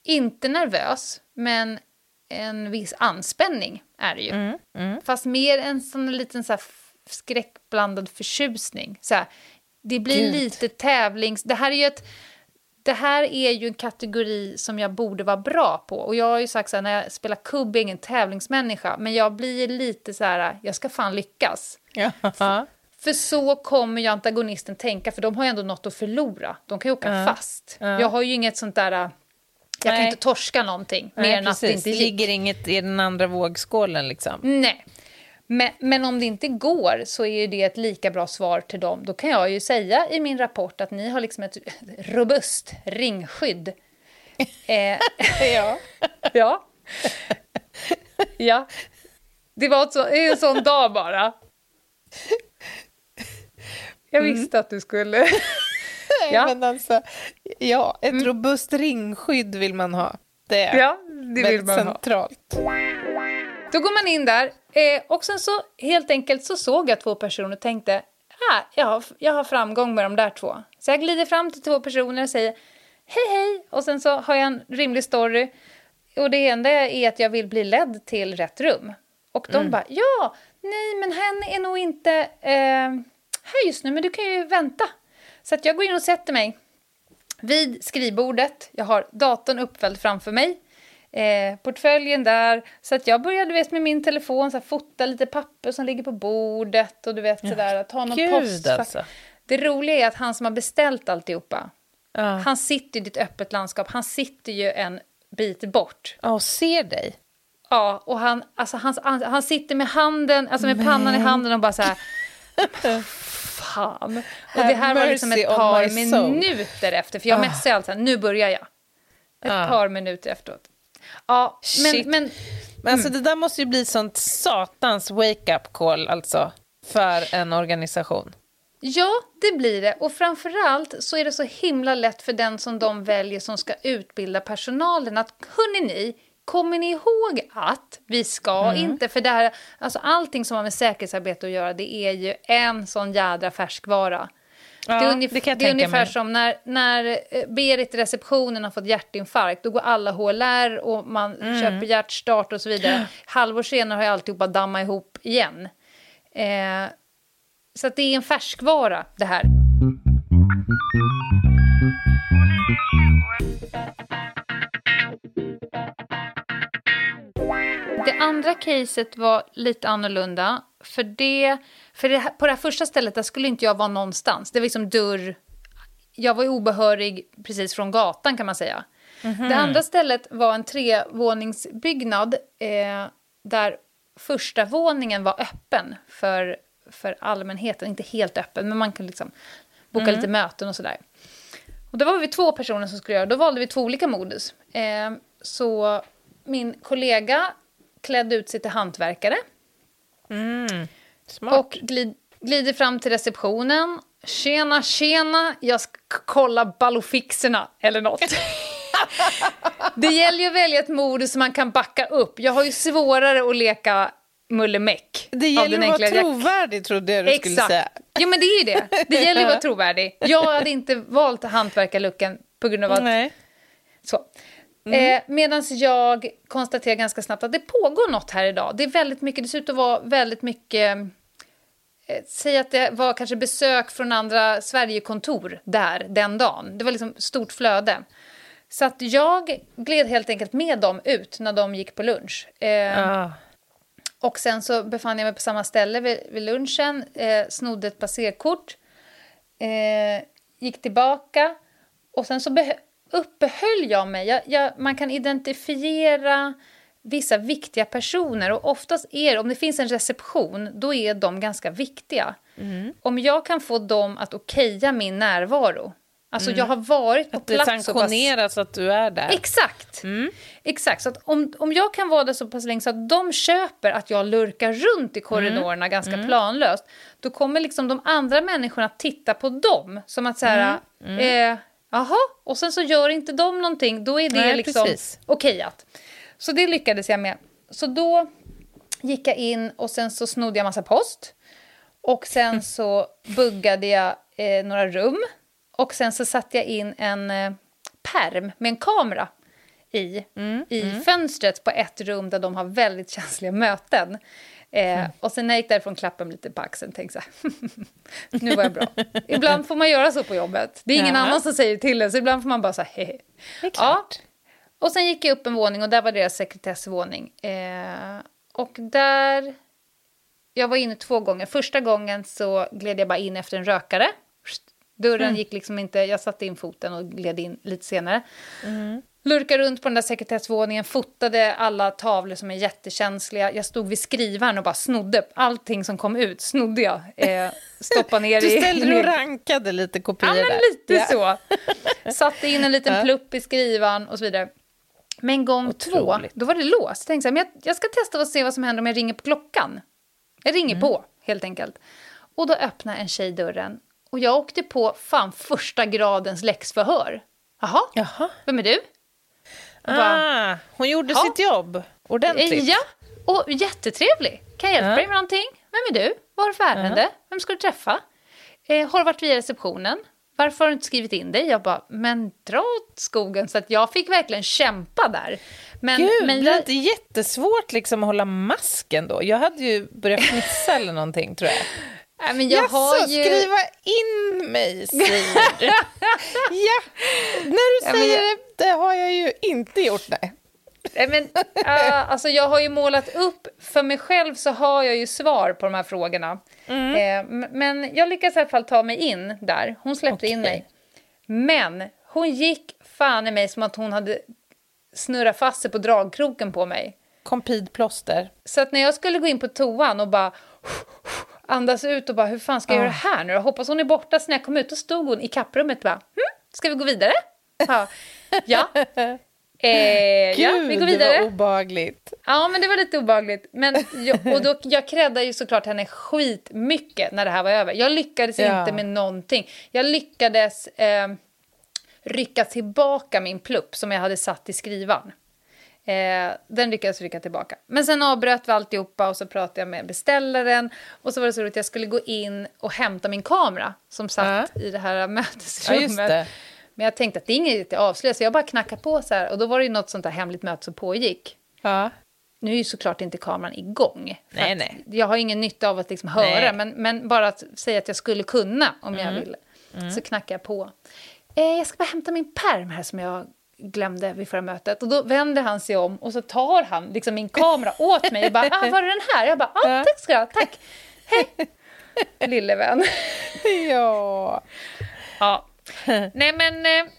inte nervös, men en viss anspänning är det ju. Mm, mm. Fast mer en sån liten så här skräckblandad förtjusning. Så här, det blir Gud. lite tävlings... Det här är ju ett... Det här är ju en kategori som jag borde vara bra på. Och jag har ju sagt så här, när jag spelar kubb är jag ingen tävlingsmänniska, men jag blir lite så här, jag ska fan lyckas. Ja. För så kommer ju antagonisten tänka, för de har ju ändå något att förlora. De kan ju åka Ja. fast. Ja. Jag har ju inget sånt där... Jag kan Nej. inte torska någonting, Nej, mer än att det inte Det ligger inget i den andra vågskålen. Liksom. Nej. Men, men om det inte går så är det ett lika bra svar till dem. Då kan jag ju säga i min rapport att ni har liksom ett robust ringskydd. Eh, Ja. ja. ja. Det var så, en sån dag bara. Jag visste att du skulle... Ja. Men alltså, ja, ett robust ringskydd vill man ha. Det är Ja, det vill väldigt man ha. Då går man in där eh, och sen så helt enkelt så såg jag två personer och tänkte ah, jag, har, jag har framgång med de där två. Så jag glider fram till två personer och säger hej hej och sen så har jag en rimlig story. Och det enda är att jag vill bli ledd till rätt rum. Och de bara ja, nej men hen är nog inte eh, här just nu men du kan ju vänta. Så att jag går in och sätter mig vid skrivbordet. Jag har datorn uppfälld framför mig. Eh, portföljen där. Så att jag började vet, med min telefon så här, fota lite papper som ligger på bordet. Och du vet sådär, ta någon Gud, post. alltså. Det roliga är att han som har beställt alltihopa, Ja. han sitter i ditt öppet landskap. Han sitter ju en bit bort. Ja, och ser dig. Ja, och han, alltså, han, han, han sitter med handen, alltså med pannan i handen och bara så här... Fan. Och det här var liksom ett par minuter efter, för jag Ah. messade alltså, nu börjar jag. Ett Ah. par minuter efteråt. Ja, Shit. men, men Men alltså, det där måste ju bli sånt satans wake-up call alltså, för en organisation. ja, det blir det. Och framförallt så är det så himla lätt för den som de väljer som ska utbilda personalen att, hörni ni, kommer ni ihåg att vi ska Mm. inte, för det här, alltså allting som har med säkerhetsarbete att göra, det är ju en sån jädra färskvara. Ja, det är, ungef- det jag det är ungefär mig. som när, när eh, Berit i receptionen har fått hjärtinfarkt. Då går alla HLR och man Mm. köper hjärtstart och så vidare. Halvår senare har ju alltihopa dammat ihop igen. Eh, så det är en färskvara det här. Det andra caset var lite annorlunda. För, det, för det, på det här första stället där skulle inte jag vara någonstans. Det var liksom dörr... Jag var obehörig precis från gatan kan man säga. Det andra stället var en trevåningsbyggnad eh, där första våningen var öppen för, för allmänheten. Inte helt öppen, men man kan liksom boka lite möten och sådär. Och då var vi två personer som skulle göra Då valde vi två olika modus. Eh, så min kollega klädde ut sig till hantverkare Smart. och glid, glider fram till receptionen. Tjena, tjena, jag ska kolla ballofixerna eller något. det gäller ju att välja ett modus som man kan backa upp. Jag har ju svårare att leka mullemäck. det gäller att vara trovärdig, trodde jag du skulle Exakt. säga. Jo, men det är ju det. Det gäller ju att vara trovärdig. Jag hade inte valt hantverkarlucken på grund av att Nej. så. Mm. Eh, Medan jag konstaterar ganska snabbt att det pågår något här idag. Det är väldigt mycket, det ser ut att vara väldigt mycket... Eh, säg att det var kanske besök från andra Sverigekontor där den dagen. Det var liksom stort flöde. Så att jag gled helt enkelt med dem ut när de gick på lunch. Eh, Ah. och sen så befann jag mig på samma ställe vid, vid lunchen, eh, snodde ett passerkort, eh, gick tillbaka och sen så uppehöll jag mig. Jag, jag, man kan identifiera vissa viktiga personer och oftast är det, om det finns en reception, då är de ganska viktiga. Om jag kan få dem att okeja min närvaro, Alltså jag har varit på Att det plats så pass... sanktioneras att du är där. Exakt! Exakt, så att om, om jag kan vara där så pass länge så att de köper att jag lurkar runt i korridorerna ganska planlöst, då kommer liksom de andra människorna titta på dem som att så här, eh, jaha, och sen så gör inte de någonting, då är det Nej, liksom precis. okejat. Så det lyckades jag med. Så då gick jag in och sen så snodde jag massa post. Och sen så buggade jag eh, några rum. Och sen så satte jag in en eh, perm med en kamera i, i fönstret på ett rum där de har väldigt känsliga möten. Eh, Och sen när jag gick därifrån klappade jag mig lite på axeln och tänkte så här, nu var jag bra. ibland får man göra så på jobbet. Det är ingen Ja. annan som säger till en, så ibland får man bara så här, hehe. Klart. Och sen gick jag upp en våning och där var deras sekretessvåning. Eh, och där... Jag var inne två gånger. Första gången så gled jag bara in efter en rökare. Dörren gick liksom inte... Jag satte in foten och gled in lite senare. Lurkade runt på den där sekretessvåningen, fotade alla tavlor som är jättekänsliga. Jag stod vid skrivaren och bara snodde. Allting som kom ut snodde jag. Eh, stoppade ner Du ställde dig och rankade lite kopior Ja, men där. lite Ja. så. Satte in en liten Ja. plupp i skrivan och så vidare. Men gång två, Otroligt. då var det låst. Jag tänkte så här, men jag, jag ska testa och se vad som händer om jag ringer på klockan. Jag ringer Mm. på, helt enkelt. Och då öppnar en tjej dörren. Och jag åkte på fan första gradens läxförhör. Jaha, Jaha. vem är du? Och bara, Ah, hon gjorde Ja. sitt jobb ordentligt. Ja, och jättetrevlig. Kan jag hjälpa Ja. dig med någonting? Vem är du? Vad har du för ärende? Vem ska du träffa? Eh, har du varit via receptionen? Varför har du inte skrivit in dig? Jag bara, men dra åt skogen. Så att jag fick verkligen kämpa där. Men, Gud, men blir det jag, inte jättesvårt liksom att hålla masken då? Jag hade ju börjat fnissa eller någonting tror jag. nej, men jag har Jaså, ju... skriva in mig säger du? ja, när du Ja, säger jag- det, det har jag ju inte gjort nej. Men, uh, alltså jag har ju målat upp, för mig själv så har jag ju svar på de här frågorna. Mm. Eh, men jag lyckades i alla fall ta mig in där. Hon släppte in Okej. mig. Men hon gick fan i mig som att hon hade snurrat fast sig på dragkroken på mig. Compid-plåster. Så att när jag skulle gå in på toan och bara andas ut och bara hur fan ska jag göra det här nu då? Hoppas hon är borta. Så när jag kom ut då stod hon i kapprummet och bara hm, ska vi gå vidare? Ja. Ja. Eh, ja, vi Gud, går det vidare. var obehagligt. Ja, men det var lite obehagligt. Men jag, och då, jag creddar ju såklart henne skitmycket när det här var över. Jag lyckades Ja. inte med någonting. Jag lyckades eh, rycka tillbaka min plupp som jag hade satt i skrivan. Eh, den lyckades rycka tillbaka. Men sen avbröt vi alltihopa och så pratade jag med beställaren. Och så var det så roligt att jag skulle gå in och hämta min kamera som satt i det här Ja, mötesrummet. det. Men jag tänkte att det är inget att avslöja, så jag bara knackade på så här. Och då var det ju något sånt där hemligt möte som pågick. Ja. Nu är ju såklart inte kameran igång. Nej, nej. Jag har ingen nytta av att liksom höra, men, men bara att säga att jag skulle kunna om jag ville. Så knackar jag på. Eh, jag ska bara hämta min perm här som jag glömde vid förra mötet. Och då vänder han sig om och så tar han liksom min kamera åt mig och bara ah, “var är den här?” Jag bara ah. “tack ska du ha, tack”. Hej! Lille vän. ja. Ja. Nej, men... Eh,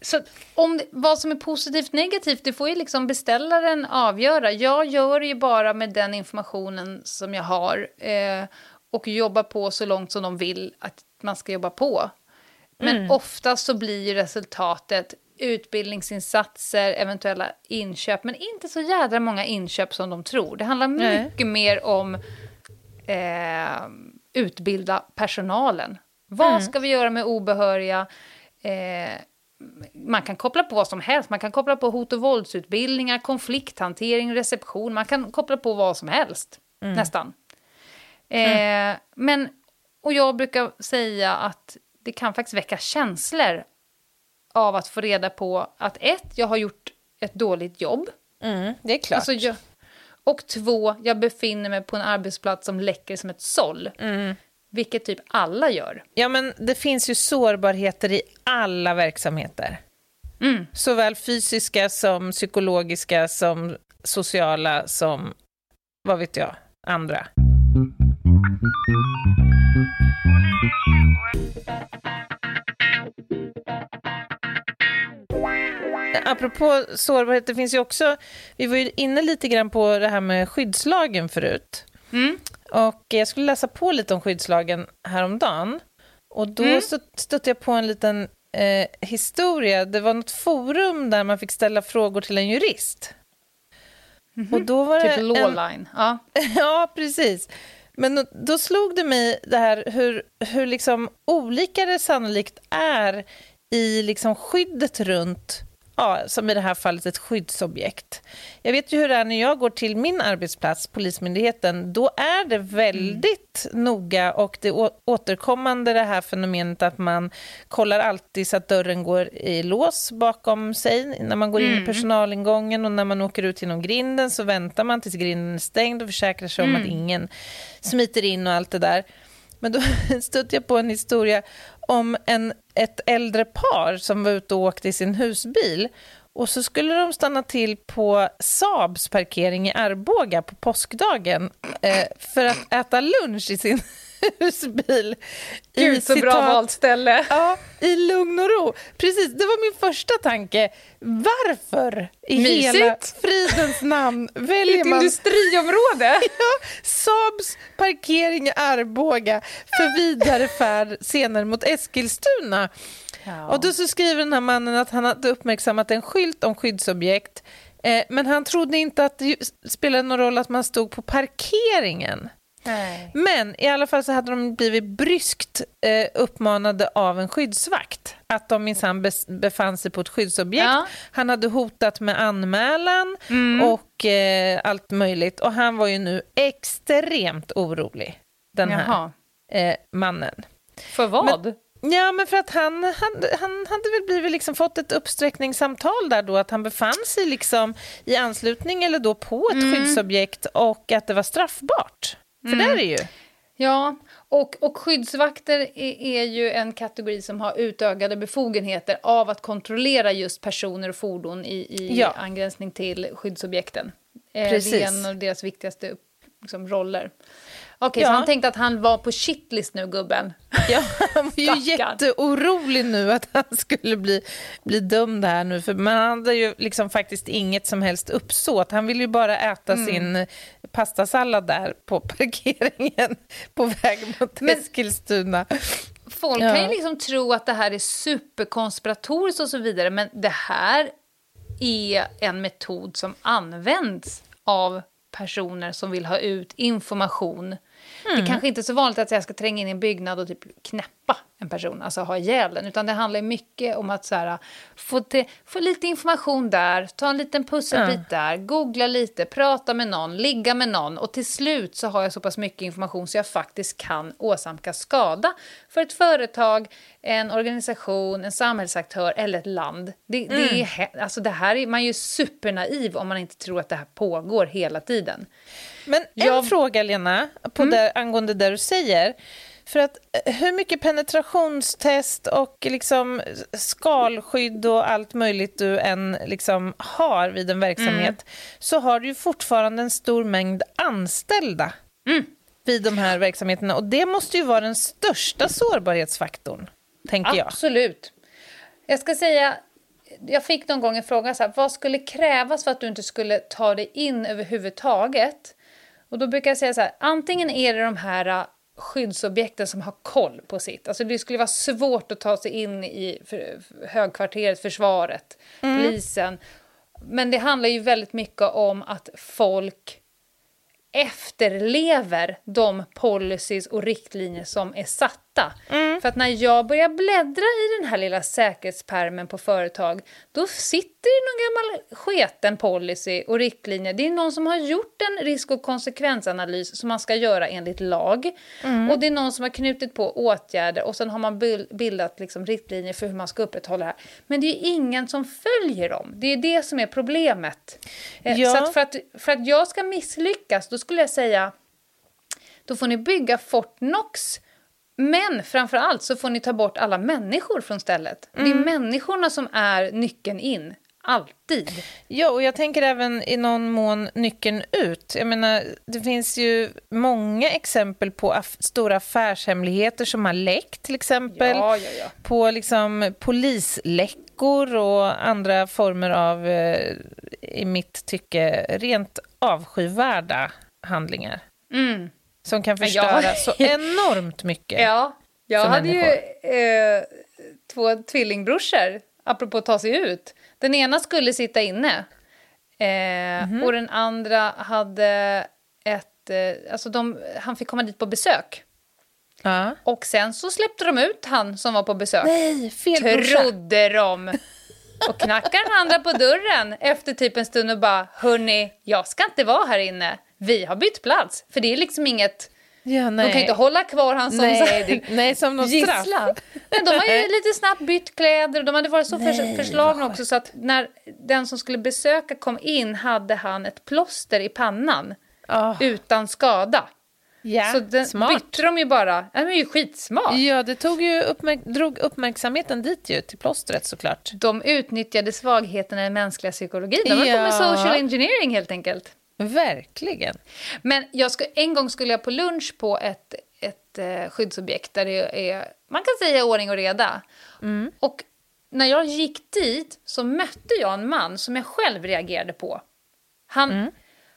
så om det, vad som är positivt negativt, det får ju liksom beställaren avgöra. Jag gör ju bara med den informationen som jag har eh, och jobbar på så långt som de vill att man ska jobba på. Men oftast så blir ju resultatet utbildningsinsatser, eventuella inköp, men inte så jädra många inköp som de tror. Det handlar Nej. mycket mer om eh, utbilda personalen. Vad ska vi göra med obehöriga? Eh, man kan koppla på vad som helst. Man kan koppla på hot och våldsutbildningar, konflikthantering, reception. Man kan koppla på vad som helst, nästan. Eh, men, och jag brukar säga att det kan faktiskt väcka känslor av att få reda på att ett, jag har gjort ett dåligt jobb. Mm, det är klart. Alltså jag, och två, jag befinner mig på en arbetsplats som läcker som ett såll. Vilket typ alla gör. Ja, men det finns ju sårbarheter i alla verksamheter. Mm. Såväl fysiska som psykologiska som sociala som, vad vet jag, andra. Apropå sårbarhet, det finns ju också, vi var ju inne lite grann på det här med skyddslagen förut. Mm. Och jag skulle läsa på lite om skyddslagen häromdagen. Och då mm. stötte jag på en liten eh, historia. Det var något forum där man fick ställa frågor till en jurist. Mm -hmm. Och då var typ lawline. En... Ja. ja, precis. Men då slog det mig det här hur, hur liksom olika det sannolikt är i liksom skyddet runt ja, som i det här fallet ett skyddsobjekt. Jag vet ju hur det är när jag går till min arbetsplats, Polismyndigheten. Då är det väldigt mm. noga och det återkommande det här fenomenet att man kollar alltid så att dörren går i lås bakom sig när man går in mm. i personalingången och när man åker ut genom grinden så väntar man tills grinden är stängd och försäkrar sig mm. om att mm. ingen smiter in och allt det där. Men då stötte jag på en historia om en, ett äldre par som var ute och åkte i sin husbil. Och så skulle de stanna till på Saabs parkering i Arboga på påskdagen eh, för att äta lunch i sin husbil. Gud, så bra valt ställe. Ja, i lugn och ro. Precis, det var min första tanke. Varför i Mysigt. hela fridens namn väljer man... Ett industriområde? ja, Saabs parkering i Arboga för vidare färd senare mot Eskilstuna. Ja. Och då så skriver den här mannen att han hade uppmärksammat en skylt om skyddsobjekt eh, men han trodde inte att det spelade någon roll att man stod på parkeringen. Nej. Men i alla fall så hade de blivit bryskt eh, uppmanade av en skyddsvakt att de minsann befann sig på ett skyddsobjekt. Ja. Han hade hotat med anmälan mm. och eh, allt möjligt. Och han var ju nu extremt orolig, den här eh, mannen. För vad? Men, Ja, men för att han, han, han hade väl blivit liksom fått ett uppsträckningssamtal där då, att han befann sig liksom i anslutning eller då på ett mm. skyddsobjekt och att det var straffbart. För mm. där är ju. Ja, och, och skyddsvakter är, är, ju en kategori som har utökade befogenheter av att kontrollera just personer och fordon i, i ja. angränsning till skyddsobjekten. Precis. Eh, det är en av deras viktigaste liksom, roller. Okej, ja. så han tänkte att han var på shitlist nu, gubben? Ja, han var ju jätteorolig nu att han skulle bli, bli dömd här nu. För man hade ju liksom faktiskt inget som helst uppsåt. Han ville ju bara äta mm. sin pastasallad där på parkeringen på väg mot Men, Eskilstuna. Folk ja. kan ju liksom tro att det här är superkonspiratoriskt och så vidare, men det här är en metod som används av personer som vill ha ut information. Mm. Det är kanske inte är så vanligt att jag ska tränga in i en byggnad och typ knäppa en person, alltså ha ihjäl den, utan det handlar mycket om att så här, få, till, få lite information där, ta en liten pusselbit ja. där, googla lite, prata med någon, ligga med någon och till slut så har jag så pass mycket information så jag faktiskt kan åsamka skada för ett företag, en organisation, en samhällsaktör eller ett land. Det, mm. det, är, alltså det här är man är ju supernaiv om man inte tror att det här pågår hela tiden. Men en jag... fråga, Lena, på mm. det, angående det du säger. För att eh, hur mycket penetrationstest och liksom skalskydd och allt möjligt du än liksom har vid en verksamhet mm. så har du ju fortfarande en stor mängd anställda mm. vid de här verksamheterna. Och det måste ju vara den största sårbarhetsfaktorn, tänker jag. Absolut. Jag ska säga, jag fick någon gång en fråga så här, vad skulle krävas för att du inte skulle ta dig in överhuvudtaget? Och då brukar jag säga så här, antingen är det de här skyddsobjekten som har koll på sitt. Alltså det skulle vara svårt att ta sig in i för, högkvarteret, försvaret, mm. polisen. Men det handlar ju väldigt mycket om att folk efterlever de policies och riktlinjer som är satta. Mm. För att när jag börjar bläddra i den här lilla säkerhetspärmen på företag, då sitter det någon gammal sketen policy och riktlinjer. Det är någon som har gjort en risk och konsekvensanalys som man ska göra enligt lag. Mm. Och det är någon som har knutit på åtgärder och sen har man bildat liksom riktlinjer för hur man ska upprätthålla det här. Men det är ingen som följer dem. Det är det som är problemet. Eh, ja. Så att för, att för att jag ska misslyckas, då skulle jag säga då får ni bygga Fort Knox men framför allt så får ni ta bort alla människor från stället. Mm. Det är mm. människorna som är nyckeln in. Alltid. Ja, och jag tänker även i någon mån nyckeln ut. Jag menar, det finns ju många exempel på aff stora affärshemligheter som har läckt, till exempel. Ja, ja, ja. På liksom polisläckor och andra former av, eh, i mitt tycke, rent avskyvärda handlingar. Mm. Som kan förstöra så enormt mycket. Ja, Jag hade människor. ju eh, två tvillingbrorsor, apropå att ta sig ut. Den ena skulle sitta inne eh, mm -hmm. och den andra hade ett... Eh, alltså de, han fick komma dit på besök. Uh. Och sen så släppte de ut han som var på besök. Nej, fel Trodde de. Och knackar den andra på dörren efter typ en stund och bara Hörni, jag ska inte vara här inne. Vi har bytt plats. För det är liksom inget... Ja, de kan inte hålla kvar han som, nej, det, nej, som någon gisslan. Men de har ju lite snabbt bytt kläder och de hade varit så nej, förslagna också så att när den som skulle besöka kom in hade han ett plåster i pannan oh. utan skada. Ja, så den smart. bytte de ju bara. Det var ju skitsmart. Ja, det tog ju uppmärk drog uppmärksamheten dit ju, till plåstret såklart. De utnyttjade svagheterna i mänskliga psykologin. De var ja. på med social engineering helt enkelt. Verkligen. Men jag ska, en gång skulle jag på lunch på ett, ett eh, skyddsobjekt där det är, man kan säga ordning och reda. Mm. Och när jag gick dit så mötte jag en man som jag själv reagerade på. Han, mm.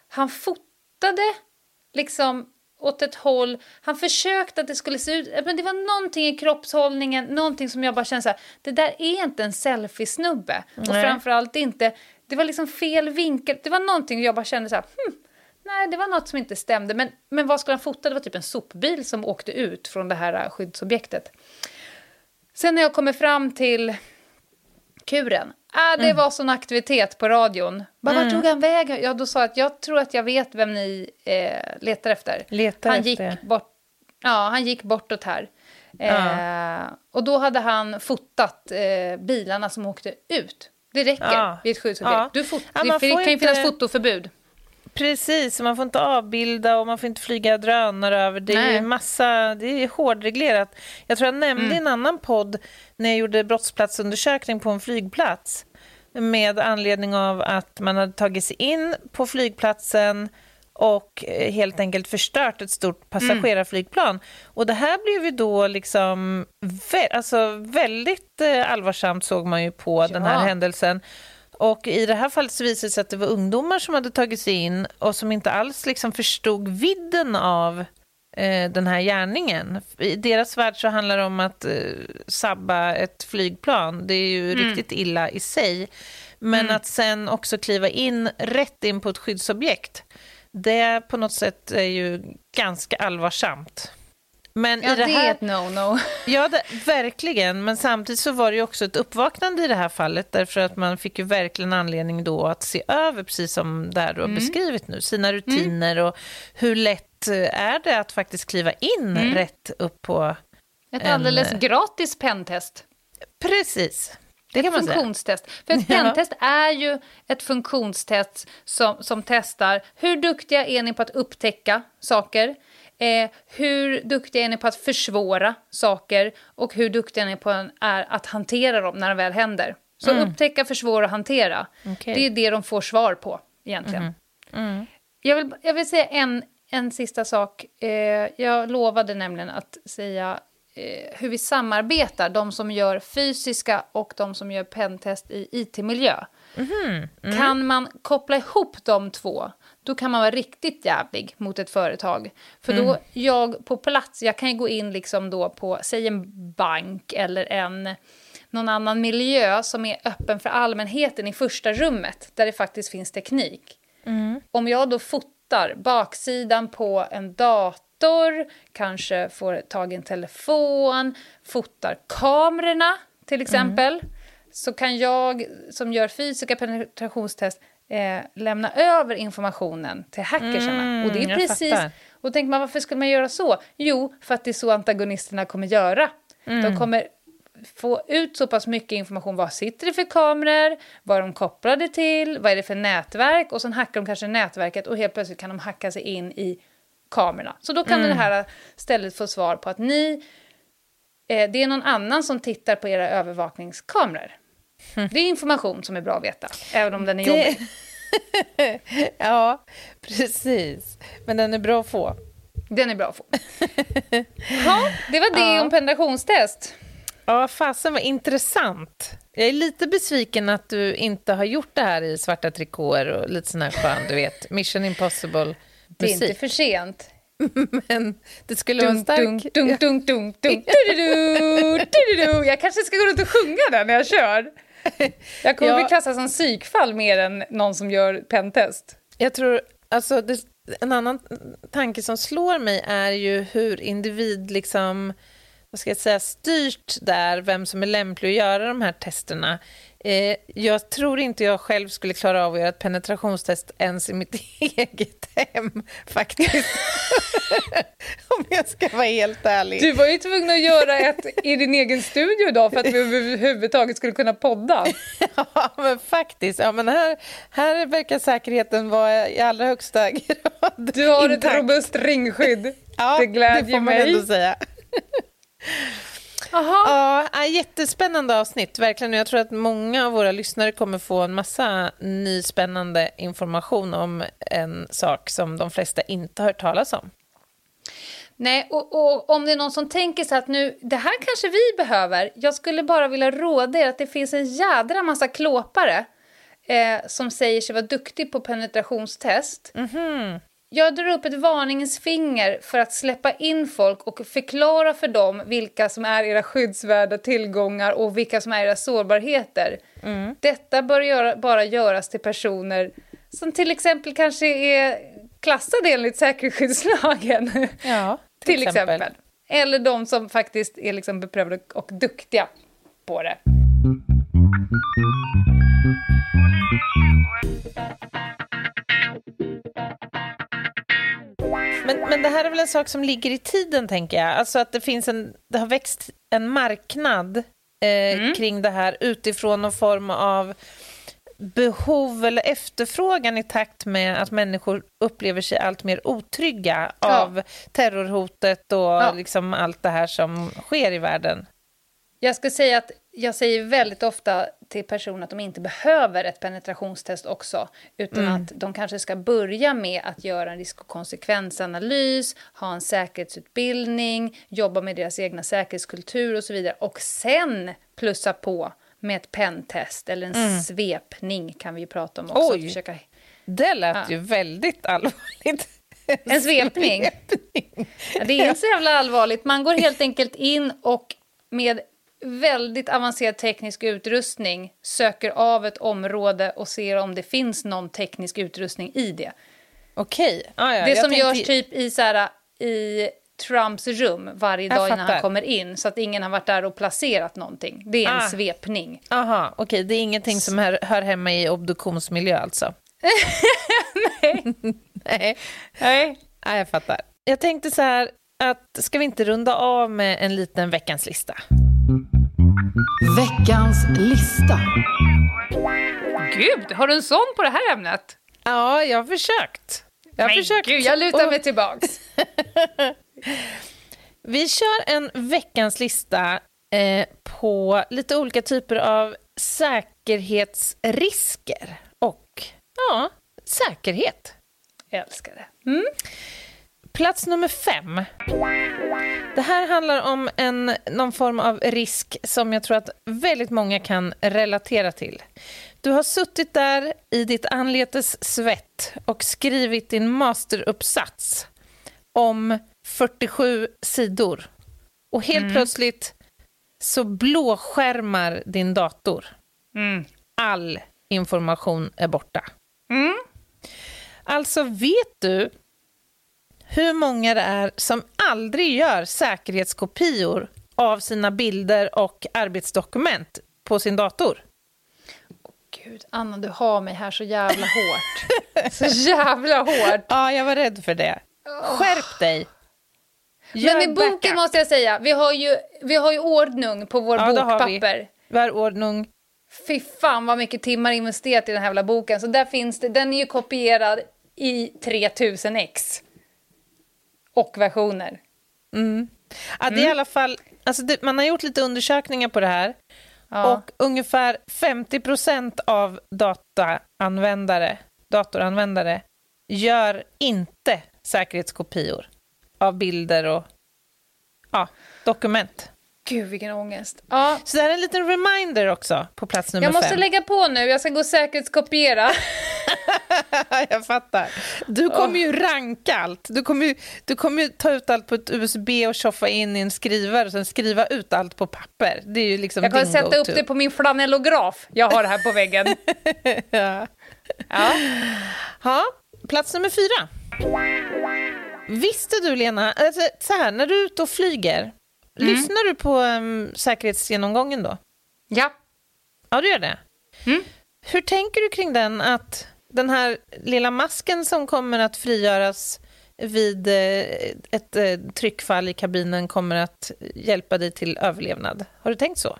han fotade liksom åt ett håll. Han försökte att det skulle se ut... Men det var någonting i kroppshållningen, någonting som jag bara kände så här, det där är inte en selfiesnubbe. Och framförallt inte, det var liksom fel vinkel. Det var någonting jag bara kände så här, hm, nej det var något som inte stämde. Men, men vad skulle han fota? Det var typ en sopbil som åkte ut från det här skyddsobjektet. Sen när jag kommer fram till kuren, Ah, det mm. var sån aktivitet på radion. Bara, mm. Vart tog han vägen? Ja, då sa jag att jag tror att jag vet vem ni eh, letar efter. Letar han efter. gick bort. Ja, han gick bortåt här. Eh, Och då hade han fotat eh, bilarna som åkte ut. Det räcker ja. vid ett skyddsobjekt. Ja. Du fot- ja, det, det kan ju inte... finnas fotoförbud. Precis, man får inte avbilda och man får inte flyga drönare över. Det är massa, det är hårdreglerat. Jag tror jag nämnde mm. i en annan podd när jag gjorde brottsplatsundersökning på en flygplats med anledning av att man hade tagit sig in på flygplatsen och eh, helt enkelt förstört ett stort passagerarflygplan. Mm. Och det här blev ju då liksom vä alltså väldigt eh, allvarsamt såg man ju på ja. den här händelsen. Och i det här fallet så visade det sig att det var ungdomar som hade tagit sig in och som inte alls liksom förstod vidden av eh, den här gärningen. I deras värld så handlar det om att eh, sabba ett flygplan. Det är ju mm. riktigt illa i sig. Men mm. att sen också kliva in rätt in på ett skyddsobjekt, det på något sätt är ju ganska allvarsamt. Men ja, i det, här, det är ett no-no. Ja, det, verkligen. Men samtidigt så var det ju också ett uppvaknande i det här fallet därför att man fick ju verkligen anledning då att se över, precis som det här du har mm. beskrivit nu, sina rutiner mm. och hur lätt är det att faktiskt kliva in mm. rätt upp på Ett en... alldeles gratis pentest. Precis. Det kan ett man funktionstest. Säga. För ett pentest är ju ett funktionstest som, som testar hur duktiga är ni på att upptäcka saker, Eh, hur duktiga är ni på att försvåra saker och hur duktiga är ni på är att hantera dem när de väl händer? Så mm. upptäcka, försvåra och hantera. Okay. Det är det de får svar på egentligen. Mm. Mm. Jag, vill, jag vill säga en, en sista sak. Eh, jag lovade nämligen att säga hur vi samarbetar, de som gör fysiska och de som gör pentest i it-miljö. Mm. Mm. Kan man koppla ihop de två då kan man vara riktigt jävlig mot ett företag. För då, mm. jag på plats, jag kan ju gå in liksom då på, säg en bank eller en, någon annan miljö som är öppen för allmänheten i första rummet, där det faktiskt finns teknik. Mm. Om jag då fotar baksidan på en dator, kanske får tag i en telefon, fotar kamerorna till exempel, mm. så kan jag som gör fysiska penetrationstest eh, lämna över informationen till hackersarna. Mm, och det är precis... Och tänker man, varför skulle man göra så? Jo, för att det är så antagonisterna kommer göra. Mm. De kommer få ut så pass mycket information. Vad sitter det för kameror? Vad är de kopplade till? Vad är det för nätverk? Och sen hackar de kanske nätverket och helt plötsligt kan de hacka sig in i kamerorna. Så då kan mm. det här stället få svar på att ni... Eh, det är någon annan som tittar på era övervakningskameror. Det är information som är bra att veta, även om den är det... jobbig. ja, precis. Men den är bra att få. Den är bra att få. ja, det var det ja. om penetrationstest. Ja, fasen vad intressant. Jag är lite besviken att du inte har gjort det här i svarta trikåer och lite sån här skön, du vet, Mission Impossible-musik. Det är inte för sent. Men det skulle vara en stark... Dunk, dunk, dunk, dunk, dunk, du-du-du, du-du-du. Jag kanske ska gå runt och sjunga den när jag kör. Jag kommer Ja. bli klassad som psykfall mer än någon som gör pentest. Jag tror, alltså det, en annan tanke som slår mig är ju hur individ liksom, vad ska jag säga, styrt där, vem som är lämplig att göra de här testerna. Eh, jag tror inte jag själv skulle klara av att göra ett penetrationstest ens i mitt eget hem, faktiskt. Om jag ska vara helt ärlig. Du var ju tvungen att göra ett i din egen studio idag för att vi överhuvudtaget skulle kunna podda. Ja, men faktiskt. Ja, men här, här verkar säkerheten vara i allra högsta grad Du har ett intakt. robust ringskydd. Ja, det glädjer det får man mig. ändå säga. Aha. Ja, jättespännande avsnitt, verkligen. Jag tror att många av våra lyssnare kommer få en massa ny spännande information om en sak som de flesta inte har hört talas om. Nej, och, och om det är någon som tänker så att nu, det här kanske vi behöver. Jag skulle bara vilja råda er att det finns en jädra massa klåpare eh, som säger sig vara duktig på penetrationstest. Jag drar upp ett varningens finger för att släppa in folk och förklara för dem vilka som är era skyddsvärda tillgångar och vilka som är era sårbarheter. Detta bör göra, bara göras till personer som till exempel kanske är klassade enligt säkerhetsskyddslagen. Ja, till exempel. Eller de som faktiskt är liksom beprövade och duktiga på det. Men, men det här är väl en sak som ligger i tiden, tänker jag. Alltså att det finns en, det har växt en marknad eh, kring det här utifrån någon form av behov eller efterfrågan i takt med att människor upplever sig allt mer otrygga Ja. av terrorhotet och Ja. liksom allt det här som sker i världen. Jag ska säga att jag säger väldigt ofta till personer att de inte behöver ett penetrationstest också, utan att de kanske ska börja med att göra en risk och konsekvensanalys, ha en säkerhetsutbildning, jobba med deras egna säkerhetskultur och så vidare, och sen plussa på med ett pentest eller en svepning kan vi ju prata om också. Oj. Försöka... Det lät Ja. ju väldigt allvarligt. En svepning? Ja, det är inte så jävla allvarligt. Man går helt enkelt in och med väldigt avancerad teknisk utrustning söker av ett område och ser om det finns någon teknisk utrustning i det. Okej. Ah, ja, det som tänkte- görs typ i, så här, i Trumps rum varje dag innan han kommer in så att ingen har varit där och placerat någonting. Det är en Ah. svepning. Aha, okej. Det är ingenting som hör, hör hemma i obduktionsmiljö alltså? Nej. Nej. Nej. Ja, jag fattar. Jag tänkte så här, att ska vi inte runda av med en liten veckans lista? Veckans lista. Gud, har du en sån på det här ämnet? Ja, jag har försökt. Jag har Men försökt. gud, jag lutar Och mig tillbaks. Vi kör en veckans lista eh, på lite olika typer av säkerhetsrisker och ja, säkerhet. Jag älskar det. Mm. Plats nummer fem. Det här handlar om en, någon form av risk som jag tror att väldigt många kan relatera till. Du har suttit där i ditt anletes svett och skrivit din masteruppsats om 47 sidor. Och helt plötsligt så blåskärmar din dator. Mm. All information är borta. Mm. Alltså, vet du hur många det är som aldrig gör säkerhetskopior av sina bilder och arbetsdokument på sin dator? Gud, Anna, du har mig här så jävla hårt. Så jävla hårt. Ja, jag var rädd för det. Skärp dig! Men Gör i boken backup. måste jag säga, vi har ju, vi har ju ordnung på vår Ja, det har vi. bokpapper. Vi har ordning. Fy fan vad mycket timmar investerat i den här jävla boken. Så där finns det, den är ju kopierad i 3000x. Och versioner. Ja, det är i alla fall, alltså det, man har gjort lite undersökningar på det här. Ja. Och ungefär 50% av dataanvändare, datoranvändare gör inte säkerhetskopior av bilder och ja, dokument. Gud vilken ångest. Ja, Så det här är en liten reminder också på plats nummer jag måste fem. lägga på nu, jag ska gå och säkerhetskopiera. jag fattar. Du kommer ju ranka allt. Du kommer ju, du kommer ju ta ut allt på ett USB och tjoffa in i en skrivare och sen skriva ut allt på papper. Det är ju liksom Jag kommer sätta upp det på min flanellograf jag har här på väggen. ja. Ja. Ja, plats nummer fyra. Visste du, Lena, alltså, så här, när du är ute och flyger, lyssnar du på um, säkerhetsgenomgången då? ja. Ja, du gör det. Mm. Hur tänker du kring den, att den här lilla masken som kommer att frigöras vid eh, ett eh, tryckfall i kabinen kommer att hjälpa dig till överlevnad? Har du tänkt så?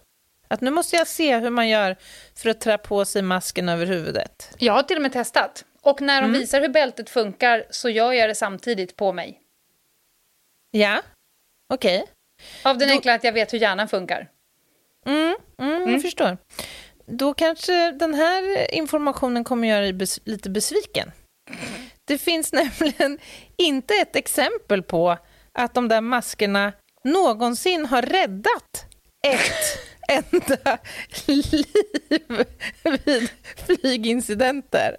Att nu måste jag se hur man gör för att trä på sig masken över huvudet. Jag har till och med testat. Och när Mm. de visar hur bältet funkar så gör jag det samtidigt på mig. Ja, okej. Av den Då- enkla att jag vet hur hjärnan funkar. Mm, mm, Jag förstår. Då kanske den här informationen kommer göra dig bes- lite besviken. Det finns nämligen inte ett exempel på att de där maskerna någonsin har räddat ett enda liv vid flygincidenter.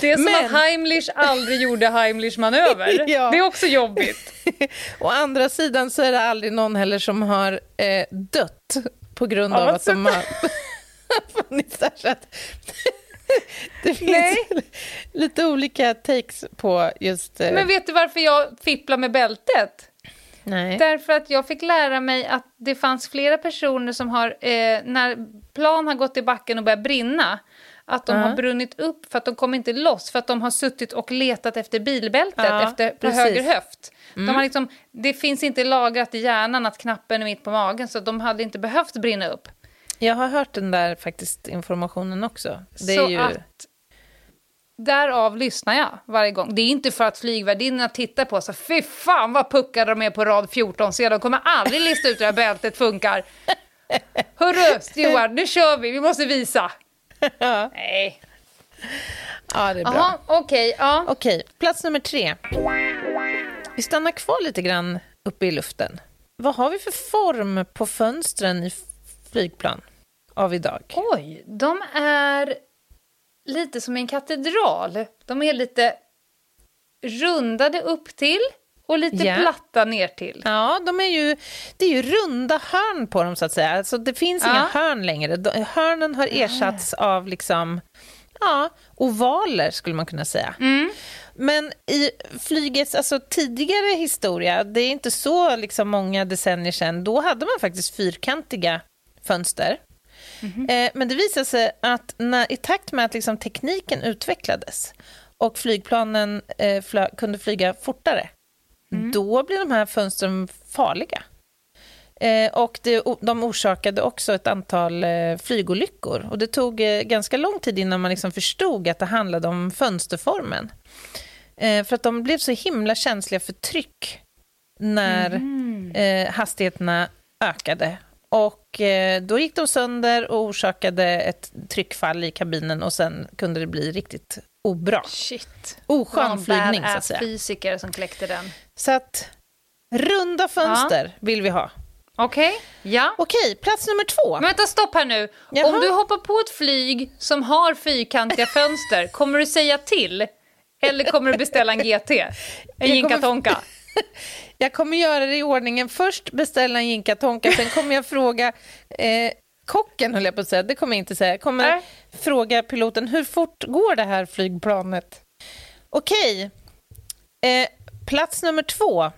Det är som Men- att Heimlich aldrig gjorde Heimlichs manöver. Ja. Det är också jobbigt. Å andra sidan så är det aldrig någon heller som har eh, dött på grund Av av att att de har funnits där. Så att det finns Nej. lite olika takes på just... Eh, Men vet du varför jag fipplar med bältet? nej. Därför att jag fick lära mig att det fanns flera personer som har, eh, när plan har gått i backen och börjat brinna, att de Ja. har brunnit upp för att de kommer inte loss, för att de har suttit och letat efter bilbältet Ja, efter, på precis. Mm. höger höft. De har liksom, det finns inte lagrat i hjärnan att knappen är mitt på magen, så de hade inte behövt brinna upp. Jag har hört den där faktiskt informationen också. Det är så ju... att därav lyssnar jag varje gång. Det är inte för att flygvärdinnorna tittar på så fy fan vad puckade de är på rad 14, så de kommer aldrig lista ut hur det här bältet funkar. Hörru, Stewart, nu kör vi, vi måste visa. Nej. Ja, det är bra. Jaha, okej, ja. Okej, plats nummer tre. Vi stannar kvar lite grann uppe i luften. Vad har vi för form på fönstren i flygplan av idag? Oj, de är lite som en katedral. De är lite rundade upp till och lite Ja. platta ner till. Ja, de är ju, det är ju runda hörn på dem så att säga. Alltså, det finns Ja. inga hörn längre. De, hörnen har ersatts av liksom, ja, ovaler skulle man kunna säga. Men i flygets alltså, tidigare historia, det är inte så liksom, många decennier sedan, då hade man faktiskt fyrkantiga fönster. Eh, men det visade sig att när, i takt med att liksom, tekniken utvecklades och flygplanen eh, flö, kunde flyga fortare, då blev de här fönstren farliga. Eh, och det, de orsakade också ett antal eh, flygolyckor. Och det tog eh, ganska lång tid innan man liksom förstod att det handlade om fönsterformen. Eh, för att de blev så himla känsliga för tryck när eh, hastigheterna ökade. Och eh, då gick de sönder och orsakade ett tryckfall i kabinen och sen kunde det bli riktigt obra. Shit. Oskön flygning, så att säga. fysiker som kläckte den. Så att runda fönster vill vi ha. Okej, ja. Okej, plats nummer två. Men vänta, stopp här nu. Jaha. Om du hoppar på ett flyg som har fyrkantiga fönster, kommer du säga till? Eller kommer du beställa en GT? En jinkatonka? Jag kommer göra det i ordningen. Först beställa en jinkatonka, sen kommer jag fråga eh, kocken, höll jag på att säga. Det kommer jag inte säga. Jag kommer Nej. fråga piloten, hur fort går det här flygplanet? Okej, eh, plats nummer två.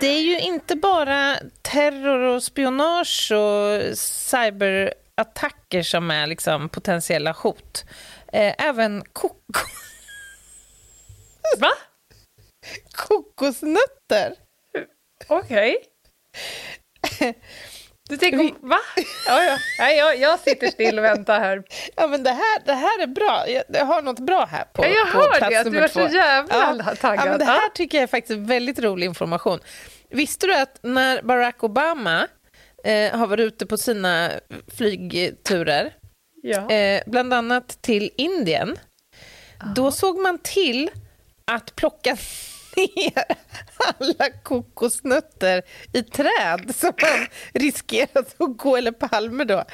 Det är ju inte bara terror och spionage och cyberattacker som är liksom potentiella hot. Eh, även koko Va? kokosnötter. Okej. Du tänker, va? Ja, ja. Nej, jag, jag sitter still och väntar här. Ja, men det här, det här är bra. Jag, jag har något bra här på, Ja, jag på plats det, att du nummer är så två. jävla taggad. Ja, men det här Ja. tycker jag är faktiskt väldigt rolig information. Visste du att när Barack Obama eh, har varit ute på sina flygturer, Ja. eh, bland annat till Indien, då såg man till att plocka ner alla kokosnötter i träd som han riskerade att gå, eller palmer då,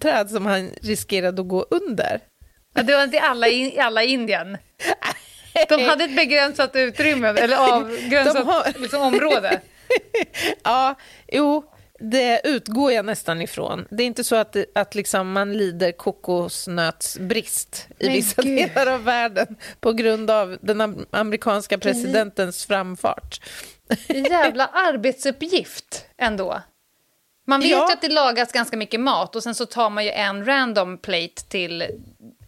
träd som han riskerade att gå under. Ja, det var inte alla i alla Indien. De hade ett begränsat utrymme, eller avgränsat har- liksom, område. Ja, jo, det utgår jag nästan ifrån. Det är inte så att, att liksom man lider kokosnötsbrist i Men vissa gud. delar av världen på grund av den am- amerikanska presidentens framfart. Jävla arbetsuppgift ändå. Man vet Ja. ju att det lagas ganska mycket mat och sen så tar man ju en random plate till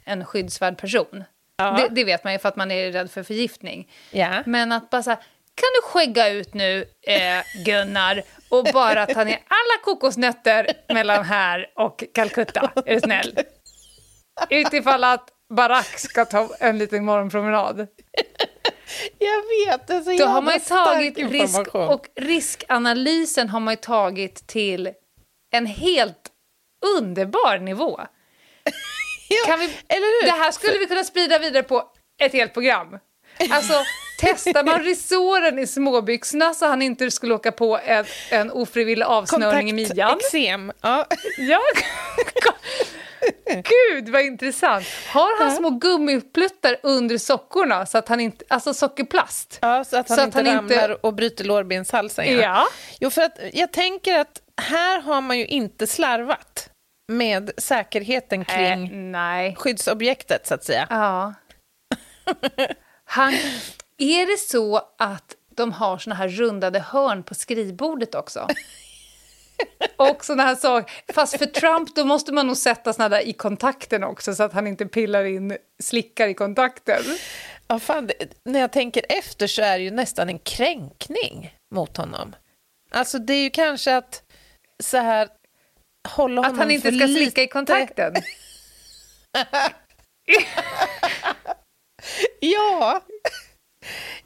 en skyddsvärd person. Ja. Det, det vet man ju för att man är rädd för förgiftning. Ja. Men att bara så här, kan du skägga ut nu, eh, Gunnar, och bara ta ner alla kokosnötter mellan här och Calcutta, är du snäll? Utifall att Barack ska ta en liten morgonpromenad. Jag vet, det är så Då har man ju tagit risk, och riskanalysen har man ju tagit till en helt underbar nivå. Ja, Kan vi, eller hur? det här skulle vi kunna sprida vidare på ett helt program. Alltså, testar man resåren i småbyxorna så han inte skulle åka på en, en ofrivillig avsnörning i midjan. Eksem. Ja. Ja. Gud, vad intressant. Har han små gummipluttar under sockorna, så att han inte, alltså sockerplast? ja, så att han Så att inte han inte- ramlar och bryter lårbenshalsen. Ja. Jo, för att jag tänker att här har man ju inte slarvat med säkerheten kring Äh, skyddsobjektet, så att säga. Ja. Han, är det så att de har såna här rundade hörn på skrivbordet också? Och såna här saker. Fast för Trump då måste man nog sätta såna där i kontakten också så att han inte pillar in slickar i kontakten. Ja, fan, när jag tänker efter så är det ju nästan en kränkning mot honom. Alltså det är ju kanske att så här hålla Att honom han inte ska lite... slicka i kontakten. Ja.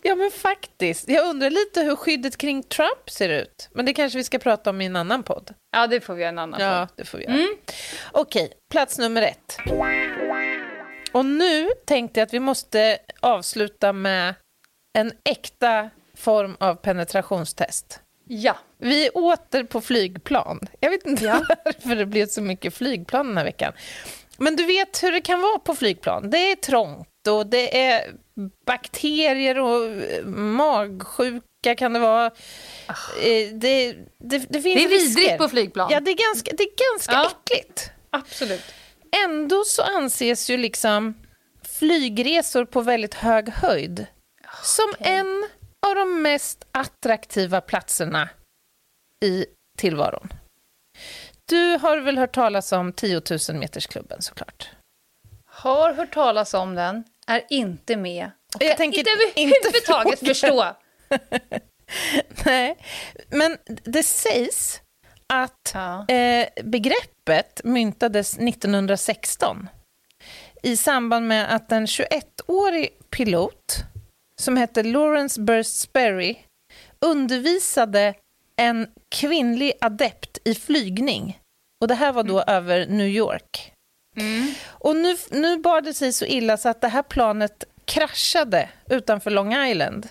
Ja, men faktiskt. Jag undrar lite hur skyddet kring Trump ser ut. Men det kanske vi ska prata om i en annan podd. Ja, det får vi göra en annan Ja, gång. det får vi göra. Okej, plats nummer ett. Och nu tänkte jag att vi måste avsluta med en äkta form av penetrationstest. Ja. Vi är åter på flygplan. Jag vet inte varför det blev så mycket flygplan den här veckan. Men du vet hur det kan vara på flygplan. Det är trångt och det är bakterier och eh, magsjuka kan det vara. Eh, Det, det, det finns Det är vidrigt på flygplan. Ja, det är ganska, det är ganska Ja. äckligt. Absolut. Ändå så anses ju liksom flygresor på väldigt hög höjd som en av de mest attraktiva platserna i tillvaron. Du har väl hört talas om 10 000 metersklubben såklart? Har hört talas om den, är inte med. Och Jag kan tänker inte överhuvudtaget förstå. Nej, men det sägs att Ja. eh, begreppet myntades 1916 i samband med att en 21-årig pilot som hette Lawrence Burst Sperry undervisade en kvinnlig adept i flygning. Och det här var då över New York. Och nu, nu bar det sig så illa så att det här planet kraschade utanför Long Island.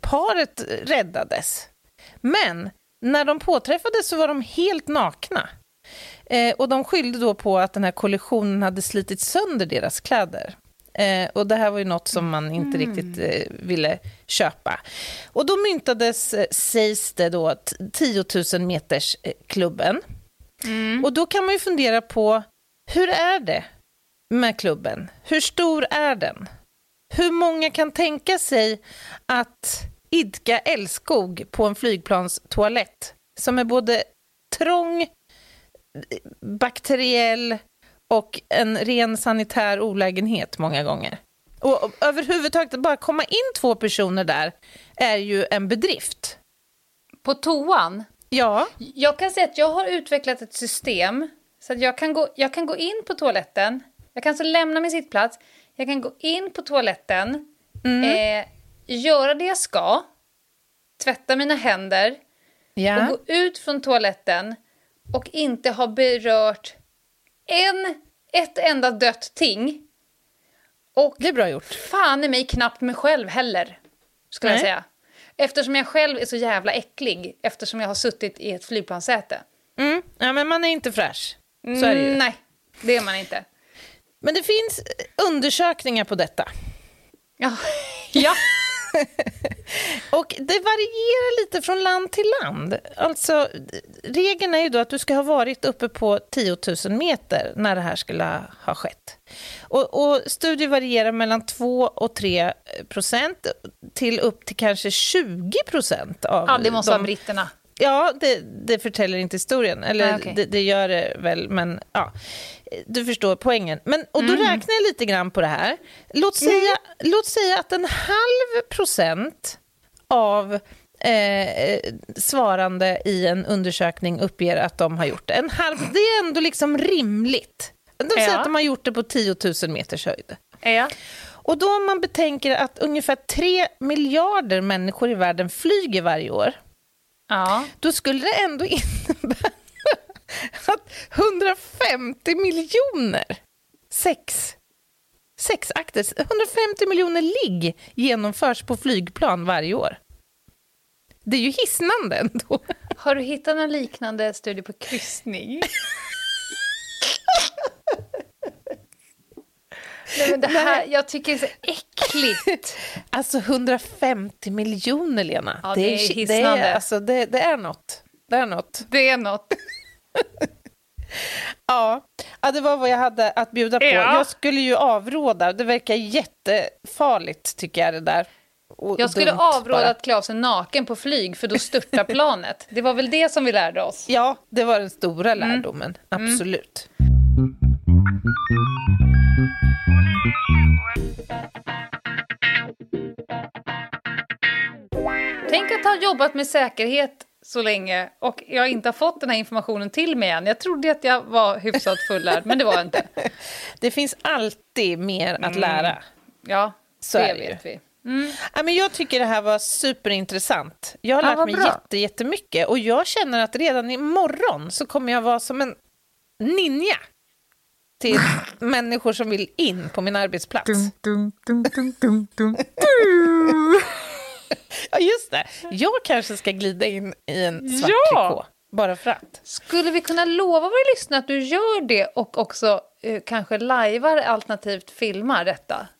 Paret räddades. Men när de påträffades så var de helt nakna. Eh, och de skyllde då på att den här kollisionen hade slitit sönder deras kläder. Eh, och det här var ju något som man inte riktigt eh, ville köpa. Och då myntades, eh, sägs det då, t- 10 000 meters eh, klubben. Och då kan man ju fundera på, hur är det med klubben? Hur stor är den? Hur många kan tänka sig att idka älskog på en flygplanstoalett som är både trång, bakteriell och en ren sanitär olägenhet många gånger? Och överhuvudtaget, att bara komma in två personer där är ju en bedrift. På toan, Ja, jag kan säga att jag har utvecklat ett system så att jag kan gå, jag kan gå in på toaletten, jag kan så lämna min sittplats, jag kan gå in på toaletten, eh, göra det jag ska, tvätta mina händer ja. och gå ut från toaletten och inte ha berört en, ett enda dött ting. Och det är bra gjort. fan i mig knappt mig själv heller, skulle jag Nej. säga. Eftersom jag själv är så jävla äcklig, eftersom jag har suttit i ett flygplanssäte. Mm. Ja, men man är inte fräsch. Så är det ju. Mm, Nej, det är man inte. Men det finns undersökningar på detta. Ja. ja. Och det varierar lite från land till land. Alltså, regeln är ju då att du ska ha varit uppe på 10 000 meter när det här skulle ha skett. Och, och studier varierar mellan 2 och 3 procent till upp till kanske 20 procent av Ja, det måste de, vara britterna. Ja, det, det förtäller inte historien. Eller Ah, okej. det, det gör det väl, men ja. Du förstår poängen. Men, och Mm. då räknar jag lite grann på det här. Låt säga, låt säga att en halv procent av eh, svarande i en undersökning uppger att de har gjort det. En halv, det är ändå liksom rimligt. De säger Ja. att de har gjort det på 10 000 meters höjd. Ja. Och då om man betänker att ungefär 3 miljarder människor i världen flyger varje år ja. då skulle det ändå innebära att 150 miljoner sex, sexakter, 150 miljoner ligg genomförs på flygplan varje år. Det är ju hisnande ändå. Har du hittat någon liknande studie på kryssning? Nej, men det här, jag tycker det är så äckligt. Alltså 150 miljoner, Lena. Ja, det är det, hisnande. är, alltså, det, det är något. Det är något. Det är något. Ja. ja, det var vad jag hade att bjuda på. Ja. Jag skulle ju avråda. Det verkar jättefarligt, tycker jag, det där. Och Jag skulle avråda bara. att klä av sig naken på flyg, för då störtar planet. Det var väl det som vi lärde oss? Ja, det var den stora Mm. lärdomen. Absolut. Tänk att ha jobbat med säkerhet så länge och jag inte har fått den här informationen till mig än. Jag trodde att jag var hyfsat fullärd, men det var jag inte. Det finns alltid mer att lära. Ja, Så det är det ju. vet vi. Ja, men jag tycker det här var superintressant. Jag har Ja, lärt mig bra. jätte, jättemycket och jag känner att redan imorgon så kommer jag vara som en ninja till människor som vill in på min arbetsplats. Ja, just det. Jag kanske ska glida in i en svart Ja! trikå. Bara för att. Skulle vi kunna lova våra lyssnare att du gör det och också eh, kanske lajvar alternativt filmar detta?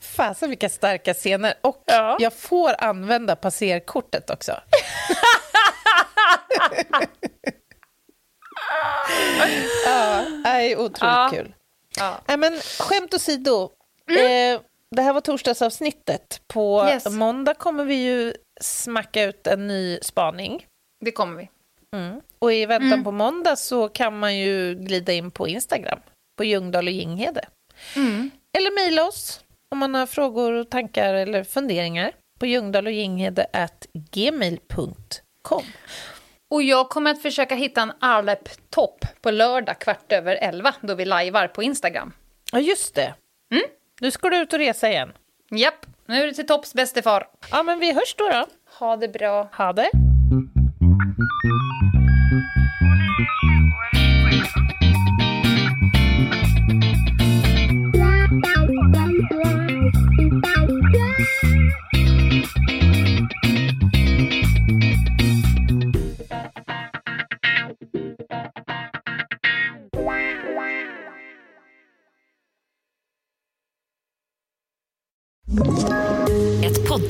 Fasen vilka starka scener. Och Ja. jag får använda passerkortet också. ja, det är otroligt Ja. kul. Ja. Nej, men skämt åsido. Eh, det här var torsdagsavsnittet. På Yes. måndag kommer vi ju smacka ut en ny spaning. Det kommer vi. Och i väntan på måndag så kan man ju glida in på Instagram, på Ljungdahl och Ginghede. Eller mejla oss om man har frågor, och tankar eller funderingar på ljungdahl och Ginghede at gmail.com. Och jag kommer att försöka hitta en Arlep-topp på lördag kvart över elva då vi lajvar på Instagram. Ja, just det. Nu ska du ut och resa igen. Japp, nu är det till topps bäste far. Ja, men vi hörs då. då. Ha det bra. Ha det.